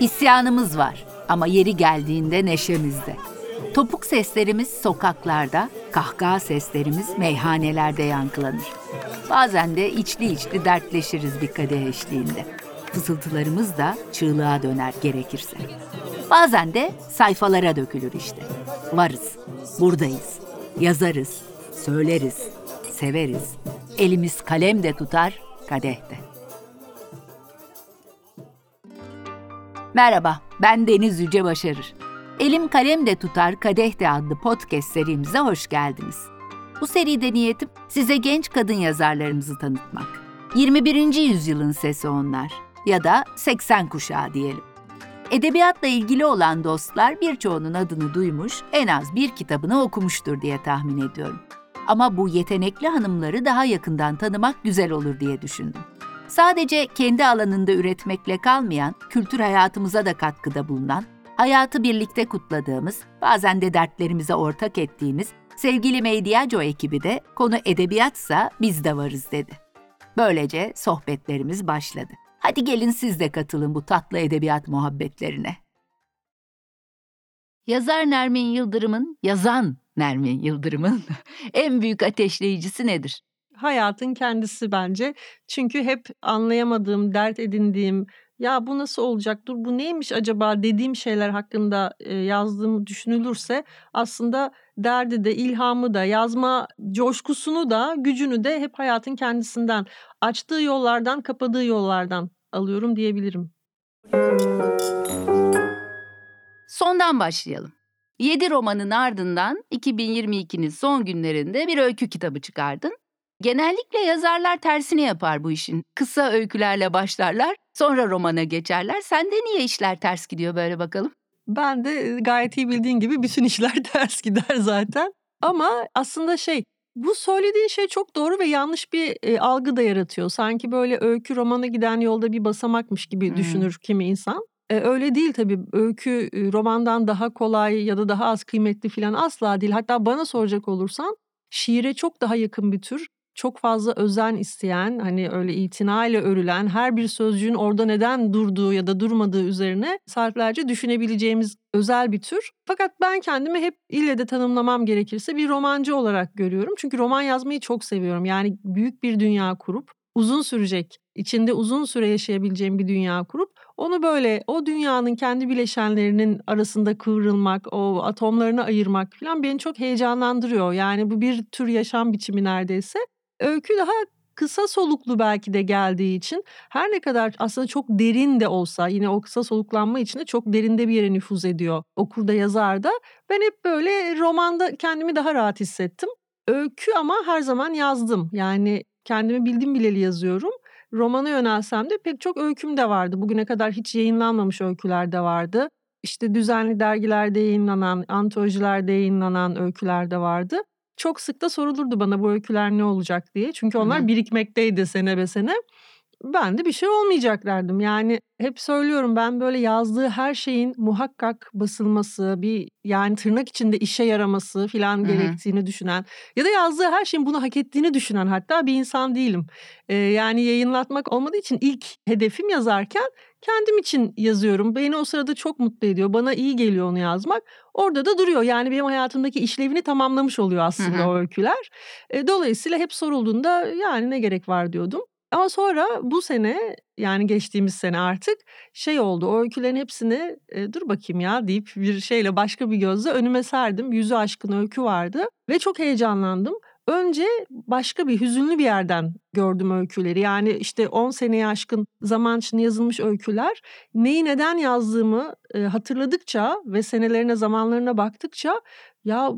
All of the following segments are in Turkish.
İsyanımız var ama yeri geldiğinde neşemizde. Topuk seslerimiz sokaklarda, kahkaha seslerimiz meyhanelerde yankılanır. Bazen de içli içli dertleşiriz bir kadeh eşliğinde. Fısıltılarımız da çığlığa döner gerekirse. Bazen de sayfalara dökülür işte. Varız, buradayız, yazarız, söyleriz, severiz. Elimiz kalem de tutar, kadeh de. Merhaba, ben Deniz Yüce Başarır. Elim Kalem de Tutar Kadeh de adlı podcast serimize hoş geldiniz. Bu seride niyetim size genç kadın yazarlarımızı tanıtmak. 21. yüzyılın sesi onlar ya da 80 kuşağı diyelim. Edebiyatla ilgili olan dostlar birçoğunun adını duymuş, en az bir kitabını okumuştur diye tahmin ediyorum. Ama bu yetenekli hanımları daha yakından tanımak güzel olur diye düşündüm. Sadece kendi alanında üretmekle kalmayan, kültür hayatımıza da katkıda bulunan, hayatı birlikte kutladığımız, bazen de dertlerimize ortak ettiğimiz sevgili Medyaco ekibi de konu edebiyatsa biz de varız dedi. Böylece sohbetlerimiz başladı. Hadi gelin siz de katılın bu tatlı edebiyat muhabbetlerine. Yazar Nermin Yıldırım'ın, yazan Nermin Yıldırım'ın en büyük ateşleyicisi nedir? Hayatın kendisi bence. Çünkü hep anlayamadığım, dert edindiğim, ya bu nasıl olacak, dur bu neymiş acaba dediğim şeyler hakkında yazdığım düşünülürse aslında derdi de, ilhamı da, yazma coşkusunu da, gücünü de hep hayatın kendisinden, açtığı yollardan, kapadığı yollardan alıyorum diyebilirim. Sondan başlayalım. 7 romanın ardından 2022'nin son günlerinde bir öykü kitabı çıkardın. Genellikle yazarlar tersini yapar bu işin. Kısa öykülerle başlarlar, sonra romana geçerler. Sende niye işler ters gidiyor böyle bakalım? Ben de gayet iyi bildiğin gibi bütün işler ters gider zaten. Ama aslında şey bu söylediğin şey çok doğru ve yanlış bir e, algı da yaratıyor. Sanki böyle öykü romana giden yolda bir basamakmış gibi hmm. düşünür kimi insan. E, öyle değil tabii. Öykü romandan daha kolay ya da daha az kıymetli falan asla değil. Hatta bana soracak olursan şiire çok daha yakın bir tür çok fazla özen isteyen, hani öyle itinayla örülen, her bir sözcüğün orada neden durduğu ya da durmadığı üzerine saatlerce düşünebileceğimiz özel bir tür. Fakat ben kendimi hep ille de tanımlamam gerekirse bir romancı olarak görüyorum. Çünkü roman yazmayı çok seviyorum. Yani büyük bir dünya kurup uzun sürecek, içinde uzun süre yaşayabileceğim bir dünya kurup onu böyle o dünyanın kendi bileşenlerinin arasında kıvrılmak, o atomlarını ayırmak falan beni çok heyecanlandırıyor. Yani bu bir tür yaşam biçimi neredeyse. Öykü daha kısa soluklu belki de geldiği için her ne kadar aslında çok derin de olsa yine o kısa soluklanma içinde çok derinde bir yere nüfuz ediyor okurda yazarda. Ben hep böyle romanda kendimi daha rahat hissettim. Öykü ama her zaman yazdım. Yani kendimi bildim bileli yazıyorum. Romana yönelsem de pek çok öyküm de vardı. Bugüne kadar hiç yayınlanmamış öyküler de vardı. İşte düzenli dergilerde yayınlanan, antolojilerde yayınlanan öyküler de vardı çok sık da sorulurdu bana bu öyküler ne olacak diye. Çünkü onlar Hı-hı. birikmekteydi sene be sene. Ben de bir şey olmayacak derdim. Yani hep söylüyorum ben böyle yazdığı her şeyin muhakkak basılması, bir yani tırnak içinde işe yaraması falan gerektiğini düşünen ya da yazdığı her şeyin bunu hak ettiğini düşünen hatta bir insan değilim. Ee, yani yayınlatmak olmadığı için ilk hedefim yazarken kendim için yazıyorum. Beni o sırada çok mutlu ediyor. Bana iyi geliyor onu yazmak. Orada da duruyor. Yani benim hayatımdaki işlevini tamamlamış oluyor aslında Hı-hı. o öyküler. Dolayısıyla hep sorulduğunda yani ne gerek var diyordum. Ama sonra bu sene yani geçtiğimiz sene artık şey oldu. O öykülerin hepsini e, dur bakayım ya deyip bir şeyle başka bir gözle önüme serdim. Yüzü aşkın öykü vardı ve çok heyecanlandım. Önce başka bir hüzünlü bir yerden gördüm öyküleri. Yani işte 10 seneye aşkın zaman içinde yazılmış öyküler. Neyi neden yazdığımı e, hatırladıkça ve senelerine zamanlarına baktıkça ya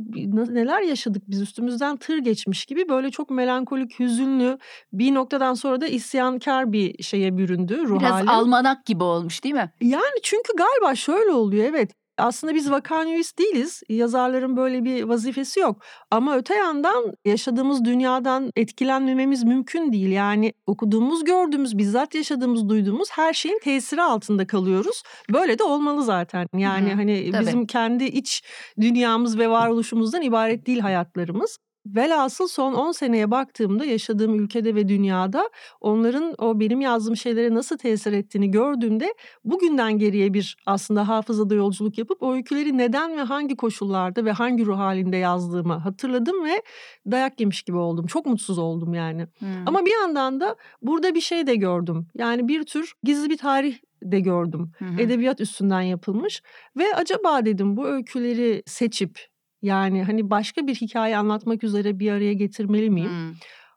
neler yaşadık biz üstümüzden tır geçmiş gibi böyle çok melankolik, hüzünlü bir noktadan sonra da isyankar bir şeye büründü ruh Biraz hali. almanak gibi olmuş değil mi? Yani çünkü galiba şöyle oluyor evet aslında biz vakanüist değiliz. Yazarların böyle bir vazifesi yok. Ama öte yandan yaşadığımız dünyadan etkilenmememiz mümkün değil. Yani okuduğumuz, gördüğümüz, bizzat yaşadığımız, duyduğumuz her şeyin tesiri altında kalıyoruz. Böyle de olmalı zaten. Yani Hı, hani tabii. bizim kendi iç dünyamız ve varoluşumuzdan ibaret değil hayatlarımız. Velhasıl son 10 seneye baktığımda yaşadığım ülkede ve dünyada onların o benim yazdığım şeylere nasıl tesir ettiğini gördüğümde bugünden geriye bir aslında hafızada yolculuk yapıp o öyküleri neden ve hangi koşullarda ve hangi ruh halinde yazdığımı hatırladım ve dayak yemiş gibi oldum. Çok mutsuz oldum yani. Hmm. Ama bir yandan da burada bir şey de gördüm. Yani bir tür gizli bir tarih de gördüm. Hı hı. Edebiyat üstünden yapılmış ve acaba dedim bu öyküleri seçip yani hani başka bir hikaye anlatmak üzere bir araya getirmeli miyim? Hmm.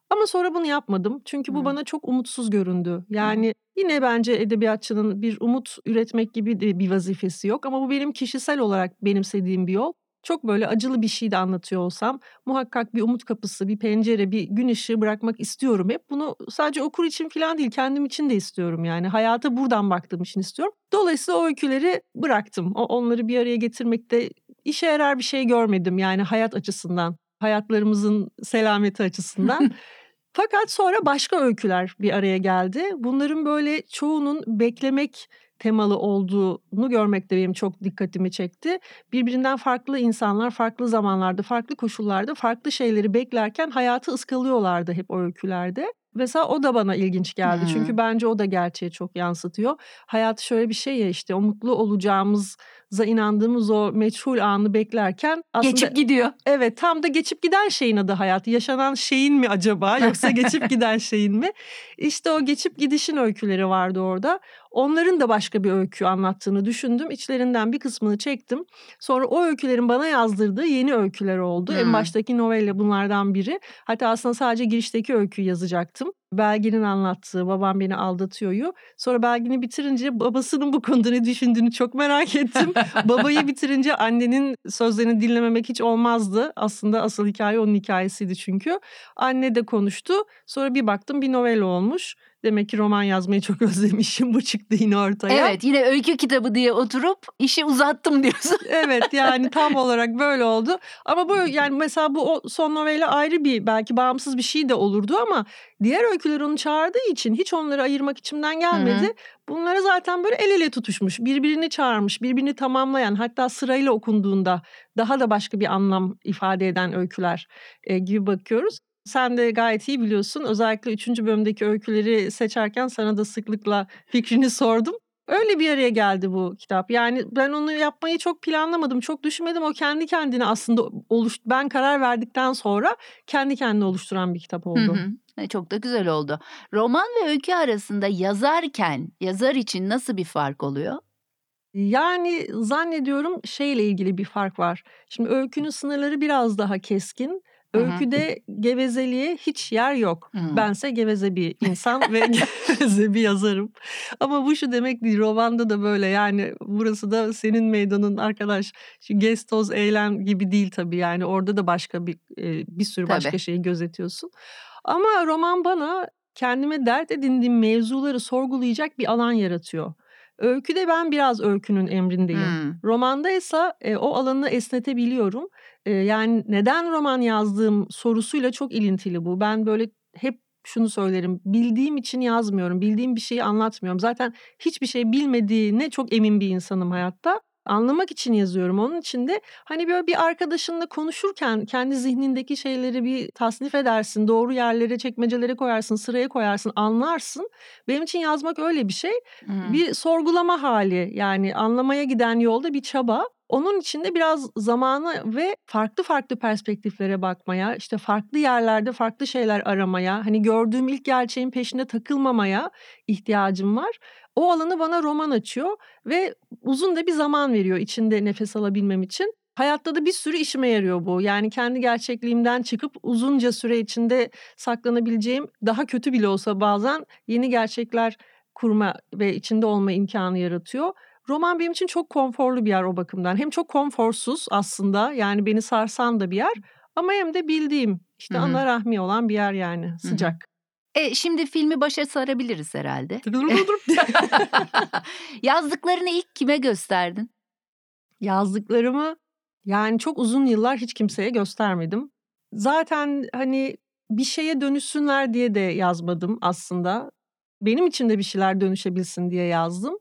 Ama sonra bunu yapmadım. Çünkü bu Hı. bana çok umutsuz göründü. Yani yine bence edebiyatçının bir umut üretmek gibi de bir vazifesi yok ama bu benim kişisel olarak benimsediğim bir yol. Çok böyle acılı bir şey de anlatıyor olsam muhakkak bir umut kapısı, bir pencere, bir gün ışığı bırakmak istiyorum hep. Bunu sadece okur için falan değil, kendim için de istiyorum yani. Hayata buradan baktığım için istiyorum. Dolayısıyla o öyküleri bıraktım. O, onları bir araya getirmekte işe yarar bir şey görmedim yani hayat açısından. Hayatlarımızın selameti açısından. Fakat sonra başka öyküler bir araya geldi. Bunların böyle çoğunun beklemek temalı olduğunu görmek de benim çok dikkatimi çekti. Birbirinden farklı insanlar farklı zamanlarda, farklı koşullarda farklı şeyleri beklerken hayatı ıskalıyorlardı hep o öykülerde. Mesela o da bana ilginç geldi. Çünkü bence o da gerçeği çok yansıtıyor. Hayat şöyle bir şey ya işte o mutlu olacağımıza inandığımız o meçhul anı beklerken aslında Geçip gidiyor. Evet tam da geçip giden şeyin adı hayat. Yaşanan şeyin mi acaba yoksa geçip giden şeyin mi? İşte o geçip gidişin öyküleri vardı orada. Onların da başka bir öykü anlattığını düşündüm. İçlerinden bir kısmını çektim. Sonra o öykülerin bana yazdırdığı yeni öyküler oldu. Hmm. En baştaki novella bunlardan biri. Hatta aslında sadece girişteki öyküyü yazacaktım. Belgin'in anlattığı Babam Beni Aldatıyor'yu. Sonra Belgin'i bitirince babasının bu konuda ne düşündüğünü çok merak ettim. Babayı bitirince annenin sözlerini dinlememek hiç olmazdı. Aslında asıl hikaye onun hikayesiydi çünkü. Anne de konuştu. Sonra bir baktım bir novella olmuş. Demek ki roman yazmayı çok özlemişim. Bu çıktı yine ortaya. Evet yine öykü kitabı diye oturup işi uzattım diyorsun. Evet yani tam olarak böyle oldu. Ama bu yani mesela bu o son novella ayrı bir belki bağımsız bir şey de olurdu ama diğer öyküler onu çağırdığı için hiç onları ayırmak içimden gelmedi. Hı hı. Bunları zaten böyle el ele tutuşmuş, birbirini çağırmış, birbirini tamamlayan hatta sırayla okunduğunda daha da başka bir anlam ifade eden öyküler e, gibi bakıyoruz. Sen de gayet iyi biliyorsun. Özellikle 3. bölümdeki öyküleri seçerken sana da sıklıkla fikrini sordum. Öyle bir araya geldi bu kitap. Yani ben onu yapmayı çok planlamadım, çok düşünmedim. O kendi kendine aslında oluş ben karar verdikten sonra kendi kendine oluşturan bir kitap Hı oldu. hı. E, Çok da güzel oldu. Roman ve öykü arasında yazarken yazar için nasıl bir fark oluyor? Yani zannediyorum şeyle ilgili bir fark var. Şimdi öykünün sınırları biraz daha keskin. Öyküde gevezeliğe hiç yer yok. Hı. Bense geveze bir insan ve geveze bir yazarım. Ama bu şu demek değil. Romanda da böyle yani burası da senin meydanın arkadaş. Şu gez toz eğlen gibi değil tabii yani orada da başka bir e, bir sürü başka Tabii. şeyi gözetiyorsun. Ama roman bana kendime dert edindiğim mevzuları sorgulayacak bir alan yaratıyor. Öyküde ben biraz öykünün emrindeyim. Hmm. Romanda ise e, o alanı esnetebiliyorum. E, yani neden roman yazdığım sorusuyla çok ilintili bu. Ben böyle hep şunu söylerim. Bildiğim için yazmıyorum. Bildiğim bir şeyi anlatmıyorum. Zaten hiçbir şey bilmediğine çok emin bir insanım hayatta. Anlamak için yazıyorum. Onun için de hani böyle bir arkadaşınla konuşurken kendi zihnindeki şeyleri bir tasnif edersin. Doğru yerlere, çekmecelere koyarsın, sıraya koyarsın, anlarsın. Benim için yazmak öyle bir şey. Hmm. Bir sorgulama hali yani anlamaya giden yolda bir çaba. Onun içinde biraz zamanı ve farklı farklı perspektiflere bakmaya, işte farklı yerlerde farklı şeyler aramaya, hani gördüğüm ilk gerçeğin peşinde takılmamaya ihtiyacım var. O alanı bana roman açıyor ve uzun da bir zaman veriyor içinde nefes alabilmem için. Hayatta da bir sürü işime yarıyor bu. Yani kendi gerçekliğimden çıkıp uzunca süre içinde saklanabileceğim daha kötü bile olsa bazen yeni gerçekler kurma ve içinde olma imkanı yaratıyor. Roman benim için çok konforlu bir yer o bakımdan. Hem çok konforsuz aslında yani beni sarsan da bir yer ama hem de bildiğim işte Hı hı. ana rahmi olan bir yer yani sıcak. E, şimdi filmi başa sarabiliriz herhalde. Yazdıklarını ilk kime gösterdin? Yazdıklarımı yani çok uzun yıllar hiç kimseye göstermedim. Zaten hani bir şeye dönüşsünler diye de yazmadım aslında. Benim için de bir şeyler dönüşebilsin diye yazdım.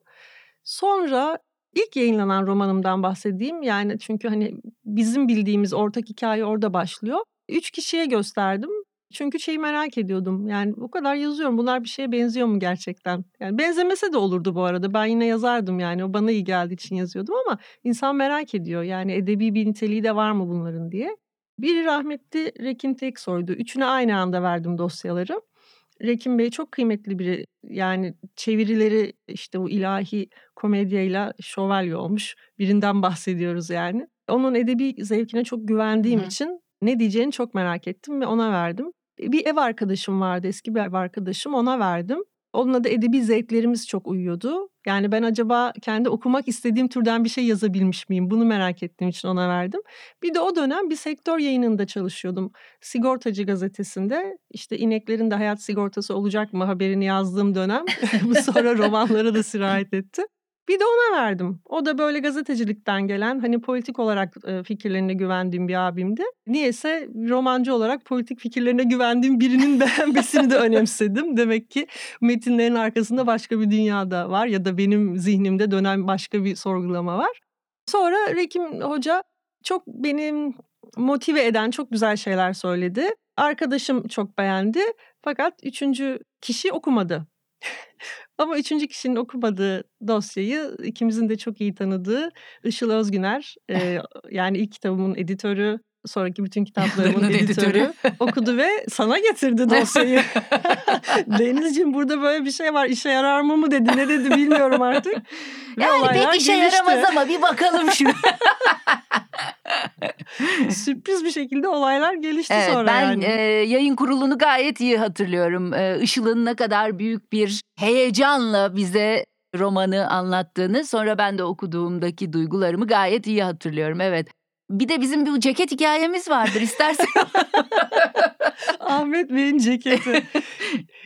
Sonra ilk yayınlanan romanımdan bahsedeyim. Yani çünkü hani bizim bildiğimiz ortak hikaye orada başlıyor. 3 kişiye gösterdim. Çünkü şeyi merak ediyordum. Yani bu kadar yazıyorum. Bunlar bir şeye benziyor mu gerçekten? Yani benzemese de olurdu bu arada. Ben yine yazardım yani. O bana iyi geldiği için yazıyordum ama insan merak ediyor. Yani edebi bir niteliği de var mı bunların diye. Biri rahmetli Rekin Teksoy'du. Üçüne aynı anda verdim dosyaları. Rekin Bey çok kıymetli biri. Yani çevirileri işte o ilahi komedyayla şövalye olmuş. Birinden bahsediyoruz yani. Onun edebi zevkine çok güvendiğim hı. için ne diyeceğini çok merak ettim ve ona verdim. Bir ev arkadaşım vardı, eski bir ev arkadaşım. Ona verdim. Onunla da edebi zevklerimiz çok uyuyordu. Yani ben acaba kendi okumak istediğim türden bir şey yazabilmiş miyim? Bunu merak ettiğim için ona verdim. Bir de o dönem bir sektör yayınında çalışıyordum. Sigortacı gazetesinde işte ineklerin de hayat sigortası olacak mı haberini yazdığım dönem. Bu sonra romanlara da sirayet etti. Bir de ona verdim. O da böyle gazetecilikten gelen hani politik olarak fikirlerine güvendiğim bir abimdi. Niyeyse romancı olarak politik fikirlerine güvendiğim birinin beğenmesini de önemsedim. Demek ki metinlerin arkasında başka bir dünya da var ya da benim zihnimde dönen başka bir sorgulama var. Sonra Rekim Hoca çok benim motive eden çok güzel şeyler söyledi. Arkadaşım çok beğendi fakat üçüncü kişi okumadı. Ama üçüncü kişinin okumadığı dosyayı ikimizin de çok iyi tanıdığı Işıl Özgüner e, yani ilk kitabımın editörü sonraki bütün kitaplarımın editörü, okudu ve sana getirdi dosyayı. Denizciğim burada böyle bir şey var işe yarar mı mı dedi ne dedi bilmiyorum artık. Ve Yani pek işe gelişti. yaramaz ama bir bakalım şu. Sürpriz bir şekilde olaylar gelişti Evet, sonra ben yani. e, yayın kurulunu gayet iyi hatırlıyorum. E, Işıl'ın ne kadar büyük bir heyecanla bize romanı anlattığını sonra ben de okuduğumdaki duygularımı gayet iyi hatırlıyorum. Evet. Bir de bizim bu ceket hikayemiz vardır istersen. Ahmet Bey'in ceketi.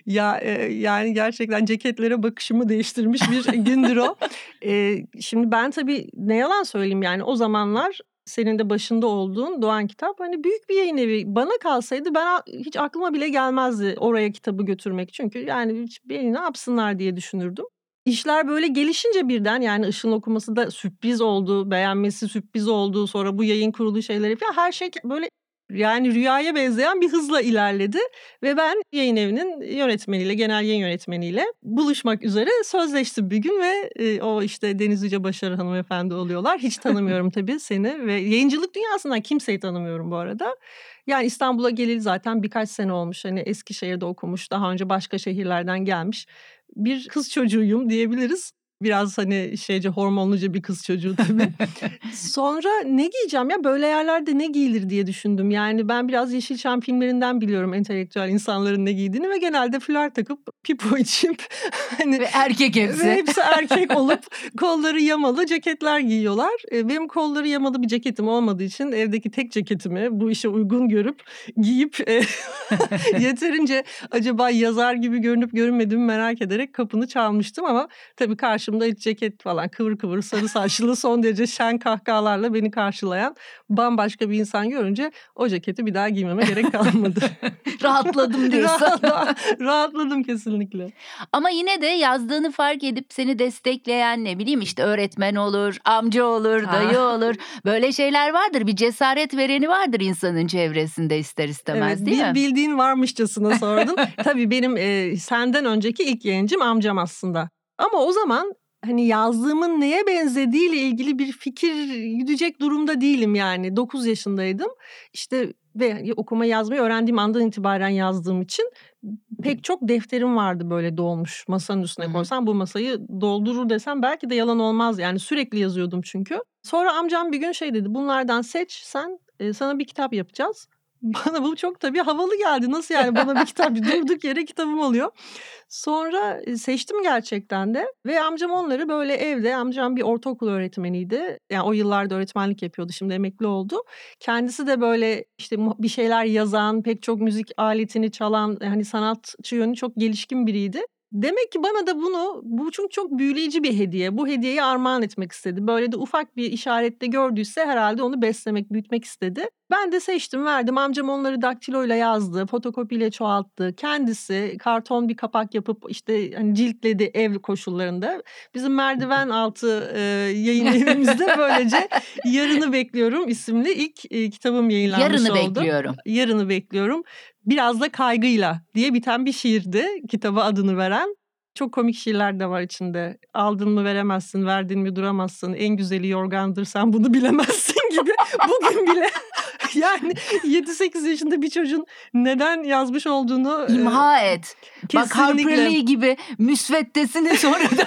ya e, yani gerçekten ceketlere bakışımı değiştirmiş bir gündür o. E, şimdi ben tabii ne yalan söyleyeyim yani o zamanlar senin de başında olduğun Doğan Kitap hani büyük bir yayın evi. Bana kalsaydı ben hiç aklıma bile gelmezdi oraya kitabı götürmek. Çünkü yani hiç beni ne yapsınlar diye düşünürdüm. İşler böyle gelişince birden yani Işıl'ın okuması da sürpriz oldu, beğenmesi sürpriz oldu. Sonra bu yayın kurulu şeyleri falan her şey böyle yani rüyaya benzeyen bir hızla ilerledi ve ben yayın evinin yönetmeniyle, genel yayın yönetmeniyle buluşmak üzere sözleştim bir gün ve e, o işte Deniz Yüce Başarı hanımefendi oluyorlar. Hiç tanımıyorum tabii seni ve yayıncılık dünyasından kimseyi tanımıyorum bu arada. Yani İstanbul'a geleli zaten birkaç sene olmuş. Hani Eskişehir'de okumuş, daha önce başka şehirlerden gelmiş bir kız çocuğuyum diyebiliriz. Biraz hani şeyce hormonluca bir kız çocuğu tabii. Sonra ne giyeceğim ya böyle yerlerde ne giyilir diye düşündüm. Yani ben biraz Yeşilçam filmlerinden biliyorum entelektüel insanların ne giydiğini ve genelde fular takıp pipo içip hani Ve erkek ve hepsi. hepsi erkek olup kolları yamalı ceketler giyiyorlar. E, Benim kolları yamalı bir ceketim olmadığı için evdeki tek ceketimi bu işe uygun görüp giyip e, yeterince acaba yazar gibi görünüp görünmediğimi merak ederek kapını çalmıştım ama tabii karşımda hiç ceket falan kıvır kıvır sarı saçlı son derece şen kahkahalarla beni karşılayan bambaşka bir insan görünce o ceketi bir daha giymeme gerek kalmadı. Rahatladım diyorsun. Rahat- rahatladım kesinlikle. Ama yine de yazdığını fark edip seni destekleyen ne bileyim işte öğretmen olur, amca olur, Ha. dayı olur. Böyle şeyler vardır. Bir cesaret vereni vardır insanın çevresinde ister istemez Evet, değil mi? bildiğin varmışçasına sordun. Tabii benim e, senden önceki ilk yayıncım amcam aslında. Ama o zaman hani yazdığımın neye benzediğiyle ilgili bir fikir güdecek durumda değilim yani. 9 yaşındaydım. İşte ve okuma yazmayı öğrendiğim andan itibaren yazdığım için pek çok defterim vardı böyle dolmuş. Masanın üstüne koysam bu masayı doldurur desem belki de yalan olmaz. Yani sürekli yazıyordum çünkü. Sonra amcam bir gün şey dedi. Bunlardan seç sen e, sana bir kitap yapacağız. Bana bu çok tabii havalı geldi. Nasıl yani bana bir kitap durduk yere kitabım oluyor. Sonra e, seçtim gerçekten de ve amcam onları böyle evde amcam bir ortaokul öğretmeniydi. Yani o yıllarda öğretmenlik yapıyordu şimdi emekli oldu. Kendisi de böyle işte bir şeyler yazan, pek çok müzik aletini çalan hani sanatçı yönü çok gelişkin biriydi. Demek ki bana da bunu bu çünkü çok büyüleyici bir hediye. Bu hediyeyi armağan etmek istedi. Böyle de ufak bir işarette gördüyse herhalde onu beslemek, büyütmek istedi. Ben de seçtim, verdim. Amcam onları daktiloyla yazdı, fotokopiyle çoğalttı. Kendisi karton bir kapak yapıp işte hani ciltledi ev koşullarında. Bizim merdiven altı e, yayın evimizde böylece Yarını Bekliyorum isimli ilk e, kitabım yayınlanmış Yarını oldu. bekliyorum. Yarını bekliyorum. Biraz da kaygıyla diye biten bir şiirdi kitaba adını veren. Çok komik şiirler de var içinde. Aldın mı veremezsin, verdin mi duramazsın. En güzeli yorgandır sen bunu bilemezsin gibi. Bugün bile yani 7-8 yaşında bir çocuğun neden yazmış olduğunu e, İmha et. Bak Harper kesinlikle. Lee gibi müsveddesini sonradan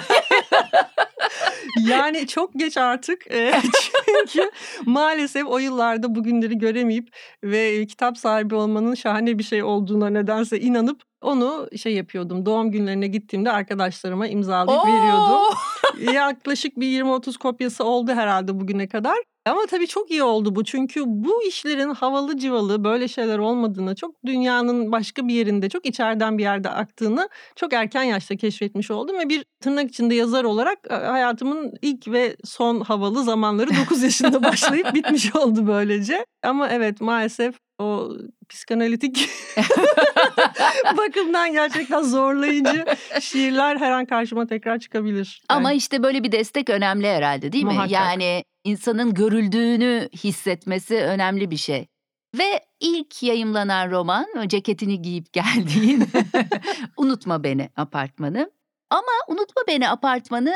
Yani çok geç artık E, çünkü maalesef o yıllarda bugünleri göremeyip ve kitap sahibi olmanın şahane bir şey olduğuna nedense inanıp onu şey yapıyordum. Doğum günlerine gittiğimde arkadaşlarıma imzalayıp veriyordum. Oo! Yaklaşık bir 20-30 kopyası oldu herhalde bugüne kadar. Ama tabii çok iyi oldu bu. Çünkü bu işlerin havalı civalı böyle şeyler olmadığını, çok dünyanın başka bir yerinde, çok içeriden bir yerde aktığını çok erken yaşta keşfetmiş oldum. Ve bir tırnak içinde yazar olarak e, hayatımın ilk ve son havalı zamanları 9 yaşında başlayıp bitmiş oldu böylece. Ama evet maalesef o psikanalitik bakımdan gerçekten zorlayıcı şiirler her an karşıma tekrar çıkabilir. Ama Yani işte böyle bir destek önemli herhalde değil mi? Muhakkak. Yani insanın görüldüğünü hissetmesi önemli bir şey. Ve ilk yayımlanan roman ceketini giyip geldiğin Unutma Beni apartmanı. Ama Unutma Beni apartmanı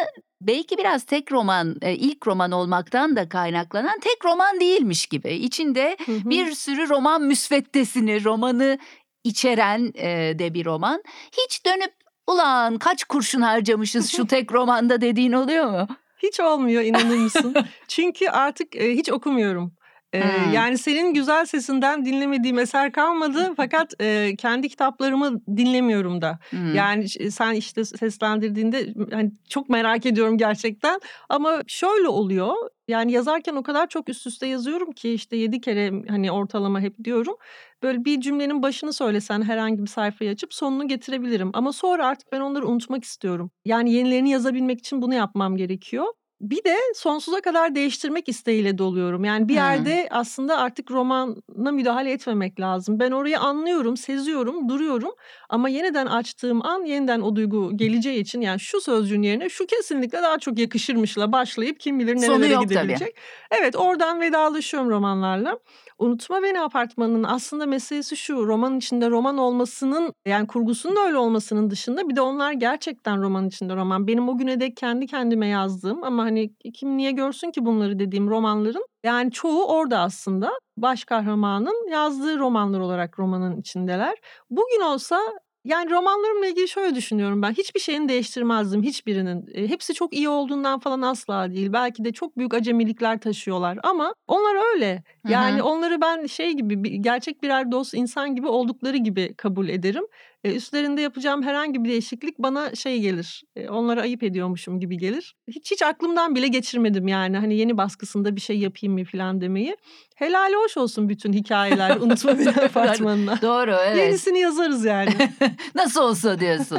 belki biraz tek roman, e, ilk roman olmaktan da kaynaklanan tek roman değilmiş gibi. İçinde Hı hı. bir sürü roman müsveddesini, romanı içeren e, de bir roman. Hiç dönüp ulan kaç kurşun harcamışız şu tek romanda dediğin oluyor mu? Hiç olmuyor inanır mısın? Çünkü artık e, hiç okumuyorum. E, Hmm. Yani senin güzel sesinden dinlemediğim eser kalmadı fakat e, kendi kitaplarımı dinlemiyorum da. Hmm. Yani sen işte seslendirdiğinde hani çok merak ediyorum gerçekten. Ama şöyle oluyor. Yani yazarken o kadar çok üst üste yazıyorum ki işte yedi kere hani ortalama hep diyorum. Böyle bir cümlenin başını söylesen herhangi bir sayfayı açıp sonunu getirebilirim. Ama sonra artık ben onları unutmak istiyorum. Yani yenilerini yazabilmek için bunu yapmam gerekiyor. Bir de sonsuza kadar değiştirmek isteğiyle doluyorum. Yani bir Hmm. yerde aslında artık romana müdahale etmemek lazım. Ben orayı anlıyorum, seziyorum, duruyorum. Ama yeniden açtığım an yeniden o duygu geleceği için yani şu sözcüğün yerine şu kesinlikle daha çok yakışırmışla başlayıp kim bilir Sonu nerelere yok tabii. gidebilecek. Evet oradan vedalaşıyorum romanlarla. Unutma Beni Apartmanı'nın aslında meselesi şu romanın içinde roman olmasının yani kurgusunun öyle olmasının dışında bir de onlar gerçekten roman içinde roman. Benim o güne dek kendi kendime yazdığım ama hani kim niye görsün ki bunları dediğim romanların yani çoğu orada aslında baş kahramanın yazdığı romanlar olarak romanın içindeler. Bugün olsa yani romanlarımla ilgili şöyle düşünüyorum ben. Hiçbir şeyini değiştirmezdim hiçbirinin. E, hepsi çok iyi olduğundan falan asla değil. Belki de çok büyük acemilikler taşıyorlar ama onlar öyle. Yani onları ben şey gibi gerçek birer dost insan gibi oldukları gibi kabul ederim. E, üstlerinde yapacağım herhangi bir değişiklik bana şey gelir. E, onlara ayıp ediyormuşum gibi gelir. Hiç hiç aklımdan bile geçirmedim yani. Hani yeni baskısında bir şey yapayım mı falan demeyi. Helali hoş olsun bütün hikayeler. Unutma beni apartmanına. Doğru evet. Yenisini yazarız yani. Nasıl olsa diyorsun.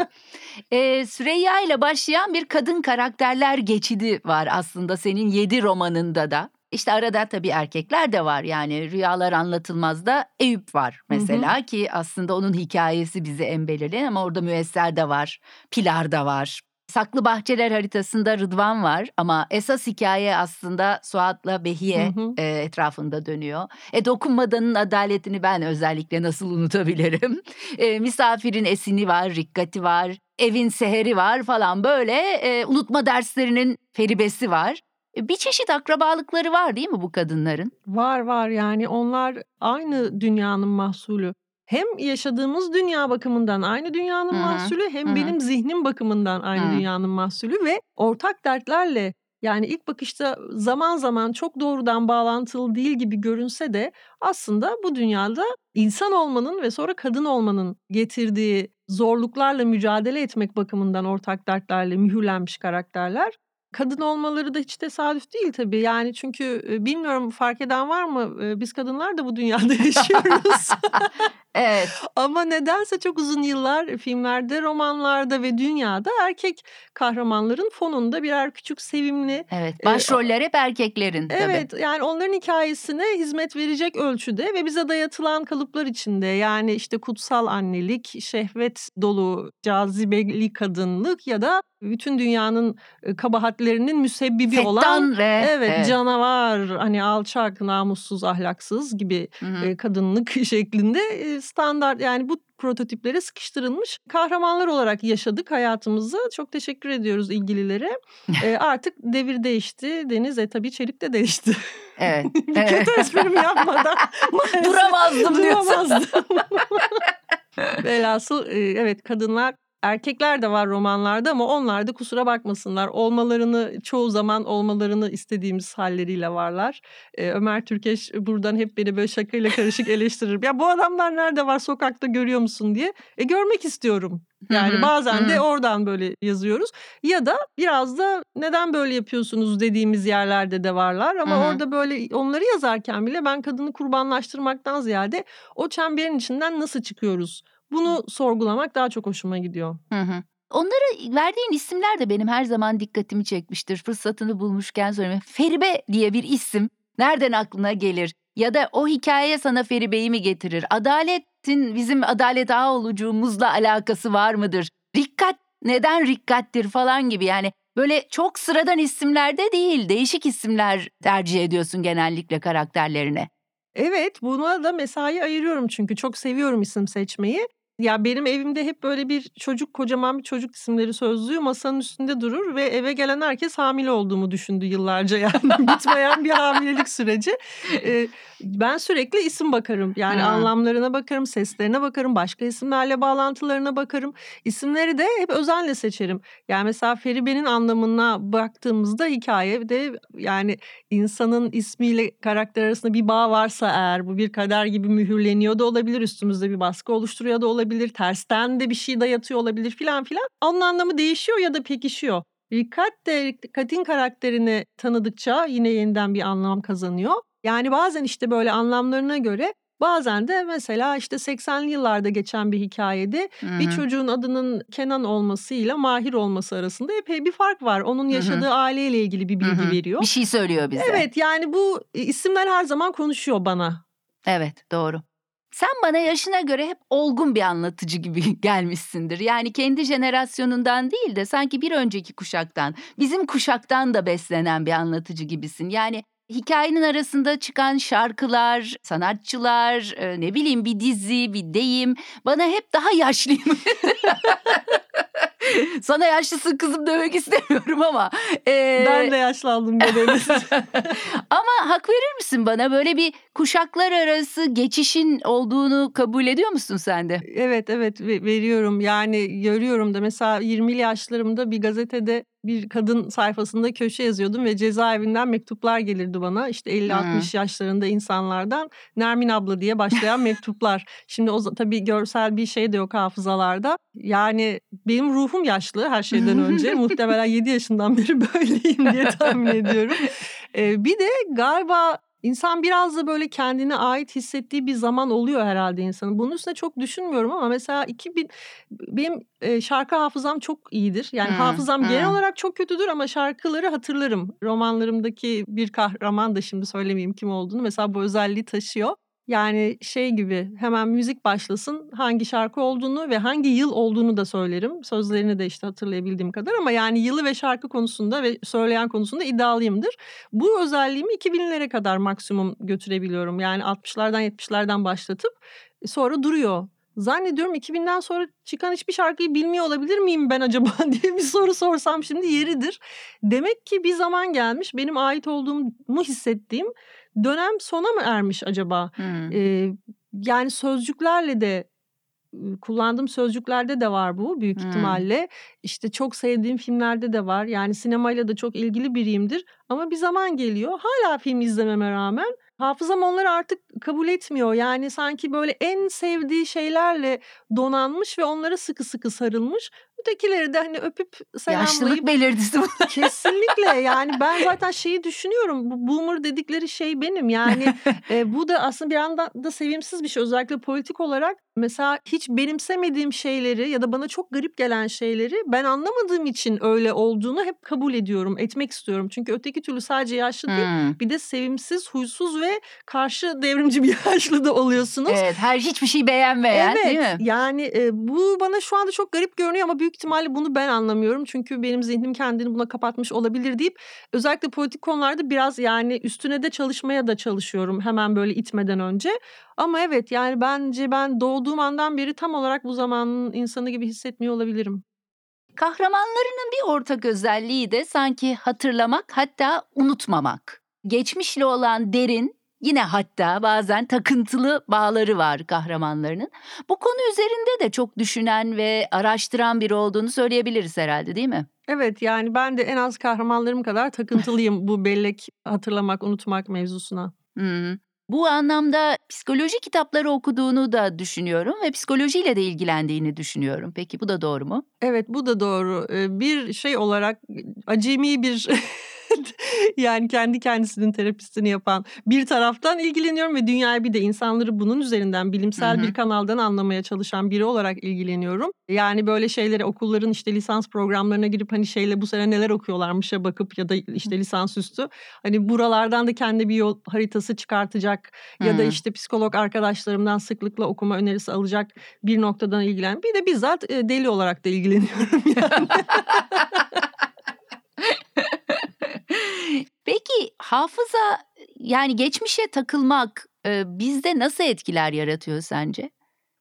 Ee, Süreyya ile başlayan bir kadın karakterler geçidi var aslında senin yedi romanında da. İşte arada tabii erkekler de var yani Rüyalar Anlatılmaz'da Eyüp var mesela ki aslında onun hikayesi bizi en belirleyen ama orada Müesser de var, Pilar da var. Saklı Bahçeler haritasında Rıdvan var ama esas hikaye aslında Suat'la Behiye Hı hı. e, etrafında dönüyor. E dokunmadanın adaletini ben özellikle nasıl unutabilirim? E, misafirin esini var, rikkati var, evin seheri var falan böyle e, unutma derslerinin feribesi var. E, bir çeşit akrabalıkları var değil mi bu kadınların? Var var yani onlar aynı dünyanın mahsulü. Hem yaşadığımız dünya bakımından aynı dünyanın Hı hı, mahsulü hem hı hı. benim zihnim bakımından aynı Hı. dünyanın mahsulü ve ortak dertlerle yani ilk bakışta zaman zaman çok doğrudan bağlantılı değil gibi görünse de aslında bu dünyada insan olmanın ve sonra kadın olmanın getirdiği zorluklarla mücadele etmek bakımından ortak dertlerle mühürlenmiş karakterler. Kadın olmaları da hiç tesadüf değil tabii. Yani çünkü bilmiyorum fark eden var mı? Biz kadınlar da bu dünyada yaşıyoruz. Evet. Ama nedense çok uzun yıllar filmlerde, romanlarda ve dünyada erkek kahramanların fonunda birer küçük sevimli Evet. Başroller hep erkeklerin tabii. Evet yani onların hikayesine hizmet verecek ölçüde ve bize dayatılan kalıplar içinde yani işte kutsal annelik, şehvet dolu cazibeli kadınlık ya da bütün dünyanın kabahatlerinin müsebbibi olan Fettan ve evet, evet. canavar hani alçak, namussuz, ahlaksız gibi Hı hı. e, kadınlık şeklinde standart yani bu prototiplere sıkıştırılmış kahramanlar olarak yaşadık hayatımızı. Çok teşekkür ediyoruz ilgililere. E, artık devir değişti. Deniz e tabii çelik de değişti. Evet. Bir evet. kötü esprimi yapmadan Duramazdım diyorsun. duramazdım. Velhasıl evet kadınlar erkekler de var romanlarda ama onlar da kusura bakmasınlar. Olmalarını çoğu zaman olmalarını istediğimiz halleriyle varlar. E, Ömer Türkeş buradan hep beni böyle şakayla karışık eleştirir. Ya bu adamlar nerede var sokakta görüyor musun diye. E görmek istiyorum. Yani Hı hı, bazen hı de oradan böyle yazıyoruz. Ya da biraz da neden böyle yapıyorsunuz dediğimiz yerlerde de varlar. Ama Hı hı. orada böyle onları yazarken bile ben kadını kurbanlaştırmaktan ziyade o çemberin içinden nasıl çıkıyoruz? Bunu sorgulamak daha çok hoşuma gidiyor. Hı hı. Onlara verdiğin isimler de benim her zaman dikkatimi çekmiştir. Fırsatını bulmuşken söyleyeyim. Feribe diye bir isim nereden aklına gelir? Ya da o hikaye sana Feribe'yi mi getirir? Adaletin bizim adalet ağolucumuzla alakası var mıdır? Rikkat neden rikkattir falan gibi yani böyle çok sıradan isimlerde değil değişik isimler tercih ediyorsun genellikle karakterlerine. Evet, buna da mesai ayırıyorum çünkü çok seviyorum isim seçmeyi. Ya benim evimde hep böyle bir çocuk, kocaman bir çocuk isimleri sözlüğü masanın üstünde durur ve eve gelen herkes hamile olduğumu düşündü yıllarca yani bitmeyen bir hamilelik süreci. Ee, ben sürekli isim bakarım. Yani Hmm. anlamlarına bakarım, seslerine bakarım, başka isimlerle bağlantılarına bakarım. İsimleri de hep özenle seçerim. Yani mesela Feribe'nin anlamına baktığımızda hikayede yani insanın ismiyle karakter arasında bir bağ varsa eğer bu bir kader gibi mühürleniyor da olabilir üstümüzde bir baskı oluşturuyor da olabilir tersten de bir şey dayatıyor olabilir filan filan onun anlamı değişiyor ya da pekişiyor. Rikkat de Rikkat'in karakterini tanıdıkça yine yeniden bir anlam kazanıyor. Yani bazen işte böyle anlamlarına göre bazen de mesela işte 80'li yıllarda geçen bir hikayede Hı bir çocuğun adının Kenan olmasıyla Mahir olması arasında epey bir fark var. Onun yaşadığı aileyle ilgili bir bilgi hı. veriyor. Bir şey söylüyor bize. Evet yani bu isimler her zaman konuşuyor bana. Evet doğru. Sen bana yaşına göre hep olgun bir anlatıcı gibi gelmişsindir. Yani kendi jenerasyonundan değil de sanki bir önceki kuşaktan, bizim kuşaktan da beslenen bir anlatıcı gibisin. Yani hikayenin arasında çıkan şarkılar, sanatçılar, e, ne bileyim bir dizi, bir deyim bana hep daha yaşlıyım. Sana yaşlısın kızım demek istemiyorum ama. e, Ben de yaşlandım dediniz. ama hak verir misin bana böyle bir kuşaklar arası geçişin olduğunu kabul ediyor musun sen de? evet evet ve- veriyorum yani görüyorum da mesela 20'li yaşlarımda bir gazetede bir kadın sayfasında köşe yazıyordum ve cezaevinden mektuplar gelirdi bana. İşte 50-60 yaşlarında insanlardan Nermin abla diye başlayan mektuplar. Şimdi o tabii görsel bir şey de yok hafızalarda. Yani benim ruhum yaşlı her şeyden önce. Muhtemelen 7 yaşından beri böyleyim diye tahmin ediyorum. Ee, bir de galiba insan biraz da böyle kendine ait hissettiği bir zaman oluyor herhalde insanın. Bunun üstüne çok düşünmüyorum ama mesela 2000 benim e, şarkı hafızam çok iyidir. Yani Hmm, hafızam genel hmm. olarak çok kötüdür ama şarkıları hatırlarım. Romanlarımdaki bir kahraman da şimdi söylemeyeyim kim olduğunu mesela bu özelliği taşıyor. Yani şey gibi hemen müzik başlasın hangi şarkı olduğunu ve hangi yıl olduğunu da söylerim. Sözlerini de işte hatırlayabildiğim kadar ama yani yılı ve şarkı konusunda ve söyleyen konusunda iddialıyımdır. Bu özelliğimi 2000'lere kadar maksimum götürebiliyorum. Yani 60'lardan 70'lerden başlatıp e, sonra duruyor. Zannediyorum 2000'den sonra çıkan hiçbir şarkıyı bilmiyor olabilir miyim ben acaba diye bir soru sorsam şimdi yeridir. Demek ki bir zaman gelmiş benim ait olduğumu hissettiğim dönem sona mı ermiş acaba? Hmm. Ee, yani sözcüklerle de kullandığım sözcüklerde de var bu büyük Hmm. ihtimalle. İşte çok sevdiğim filmlerde de var. Yani sinemayla da çok ilgili biriyimdir. Ama bir zaman geliyor hala film izlememe rağmen hafızam onları artık kabul etmiyor. Yani sanki böyle en sevdiği şeylerle donanmış ve onlara sıkı sıkı sarılmış. Ötekileri de hani öpüp selamlayıp Yaşlılık belirtisi bu. Kesinlikle yani ben zaten şeyi düşünüyorum bu boomer dedikleri şey benim yani e, bu da aslında bir yandan da sevimsiz bir şey özellikle politik olarak mesela hiç benimsemediğim şeyleri ya da bana çok garip gelen şeyleri ben anlamadığım için öyle olduğunu hep kabul ediyorum etmek istiyorum çünkü öteki türlü sadece yaşlı değil Hmm. bir de sevimsiz huysuz ve karşı devrimci bir yaşlı da oluyorsunuz. Evet, her hiçbir şey beğenmeyen Evet değil mi? yani e, bu bana şu anda çok garip görünüyor ama büyük ihtimalle bunu ben anlamıyorum. Çünkü benim zihnim kendini buna kapatmış olabilir deyip özellikle politik konularda biraz yani üstüne de çalışmaya da çalışıyorum hemen böyle itmeden önce. Ama evet yani bence ben doğduğum andan beri tam olarak bu zamanın insanı gibi hissetmiyor olabilirim. Kahramanlarının bir ortak özelliği de sanki hatırlamak hatta unutmamak. Geçmişle olan derin yine hatta bazen takıntılı bağları var kahramanlarının. Bu konu üzerinde de çok düşünen ve araştıran biri olduğunu söyleyebiliriz herhalde değil mi? Evet yani ben de en az kahramanlarım kadar takıntılıyım bu bellek hatırlamak unutmak mevzusuna. Hı. Bu anlamda psikoloji kitapları okuduğunu da düşünüyorum ve psikolojiyle de ilgilendiğini düşünüyorum. Peki bu da doğru mu? Evet bu da doğru. Ee, Bir şey olarak acemi bir yani kendi kendisinin terapistini yapan bir taraftan ilgileniyorum ve dünyayı bir de insanları bunun üzerinden bilimsel Hı hı. bir kanaldan anlamaya çalışan biri olarak ilgileniyorum. Yani böyle şeyleri okulların işte lisans programlarına girip hani şeyle bu sene neler okuyorlarmışa bakıp ya da işte lisansüstü hani buralardan da kendi bir yol haritası çıkartacak ya da işte psikolog arkadaşlarımdan sıklıkla okuma önerisi alacak bir noktadan ilgilen. Bir de bizzat deli olarak da ilgileniyorum yani. Peki hafıza yani geçmişe takılmak bizde nasıl etkiler yaratıyor sence?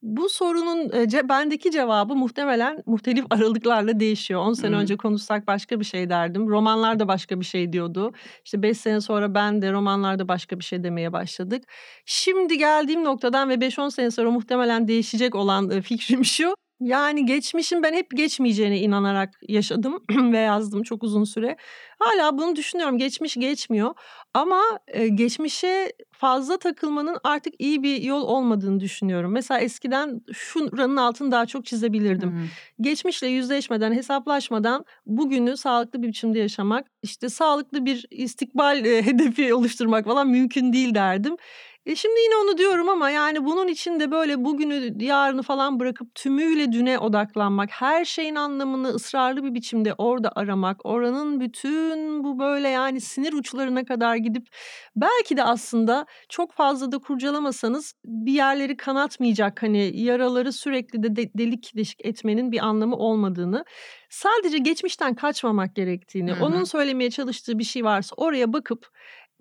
Bu sorunun e, bendeki cevabı muhtemelen muhtelif aralıklarla değişiyor. 10 sene Hı. önce konuşsak başka bir şey derdim. Romanlar da başka bir şey diyordu. İşte 5 sene sonra ben de romanlarda başka bir şey demeye başladık. Şimdi geldiğim noktadan ve 5-10 sene sonra muhtemelen değişecek olan e, fikrim şu. Yani geçmişin ben hep geçmeyeceğine inanarak yaşadım ve yazdım çok uzun süre. Hala bunu düşünüyorum. Geçmiş geçmiyor. Ama e, geçmişe fazla takılmanın artık iyi bir yol olmadığını düşünüyorum. Mesela eskiden şuranın altını daha çok çizebilirdim. Hı. Geçmişle yüzleşmeden, hesaplaşmadan bugünü sağlıklı bir biçimde yaşamak, işte sağlıklı bir istikbal e, hedefi oluşturmak falan mümkün değil derdim. E şimdi yine onu diyorum ama yani bunun için de böyle bugünü, yarını falan bırakıp tümüyle düne odaklanmak, her şeyin anlamını ısrarlı bir biçimde orada aramak, oranın bütün bu böyle yani sinir uçlarına kadar gidip belki de aslında çok fazla da kurcalamasanız bir yerleri kanatmayacak hani yaraları sürekli de, de- delik deşik etmenin bir anlamı olmadığını, sadece geçmişten kaçmamak gerektiğini, Hı hı. onun söylemeye çalıştığı bir şey varsa oraya bakıp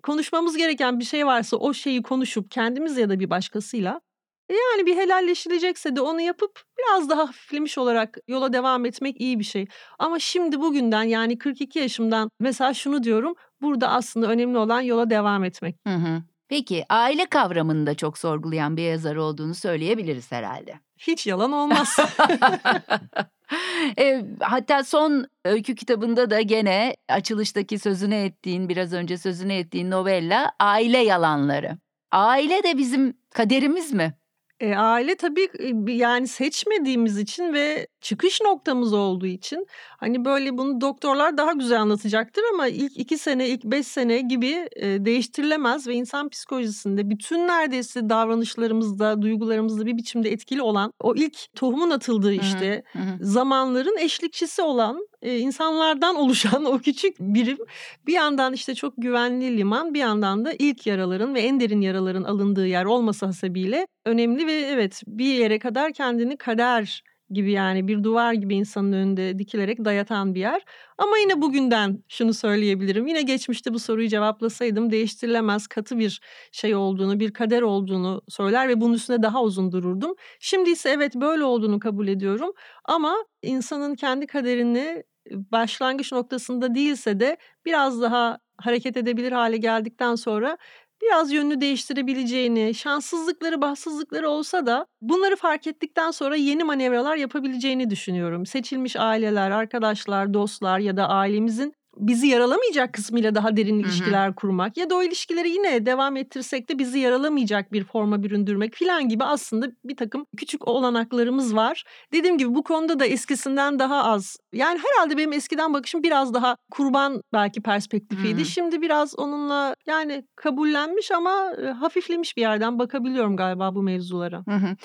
konuşmamız gereken bir şey varsa o şeyi konuşup kendimiz ya da bir başkasıyla e yani bir helalleşilecekse de onu yapıp biraz daha hafiflemiş olarak yola devam etmek iyi bir şey. Ama şimdi bugünden yani 42 yaşımdan mesela şunu diyorum. Burada aslında önemli olan yola devam etmek. Hı hı. Peki aile kavramını da çok sorgulayan bir yazar olduğunu söyleyebiliriz herhalde. Hiç yalan olmaz. E, hatta son öykü kitabında da gene açılıştaki sözünü ettiğin, biraz önce sözünü ettiğin novella Aile Yalanları. Aile de bizim kaderimiz mi? E, aile tabii e, yani seçmediğimiz için ve çıkış noktamız olduğu için hani böyle bunu doktorlar daha güzel anlatacaktır ama ilk iki sene, ilk beş sene gibi e, değiştirilemez ve insan psikolojisinde bütün neredeyse davranışlarımızda, duygularımızda bir biçimde etkili olan o ilk tohumun atıldığı hı, işte hı hı. zamanların eşlikçisi olan e, insanlardan oluşan o küçük birim bir yandan işte çok güvenli liman bir yandan da ilk yaraların ve en derin yaraların alındığı yer olması hasebiyle önemli ve evet bir yere kadar kendini kader gibi yani bir duvar gibi insanın önünde dikilerek dayatan bir yer. Ama yine bugünden şunu söyleyebilirim. Yine geçmişte bu soruyu cevaplasaydım değiştirilemez katı bir şey olduğunu, bir kader olduğunu söyler ve bunun üstüne daha uzun dururdum. Şimdi ise evet böyle olduğunu kabul ediyorum. Ama insanın kendi kaderini başlangıç noktasında değilse de biraz daha hareket edebilir hale geldikten sonra biraz yönünü değiştirebileceğini, şanssızlıkları, bahtsızlıkları olsa da bunları fark ettikten sonra yeni manevralar yapabileceğini düşünüyorum. Seçilmiş aileler, arkadaşlar, dostlar ya da ailemizin bizi yaralamayacak kısmıyla daha derin ilişkiler kurmak ya da o ilişkileri yine devam ettirsek de bizi yaralamayacak bir forma büründürmek filan gibi aslında bir takım küçük olanaklarımız var. Dediğim gibi bu konuda da eskisinden daha az. Yani herhalde benim eskiden bakışım biraz daha kurban belki perspektifiydi. Hı. Şimdi biraz onunla yani kabullenmiş ama e, hafiflemiş bir yerden bakabiliyorum galiba bu mevzulara. Hı hı.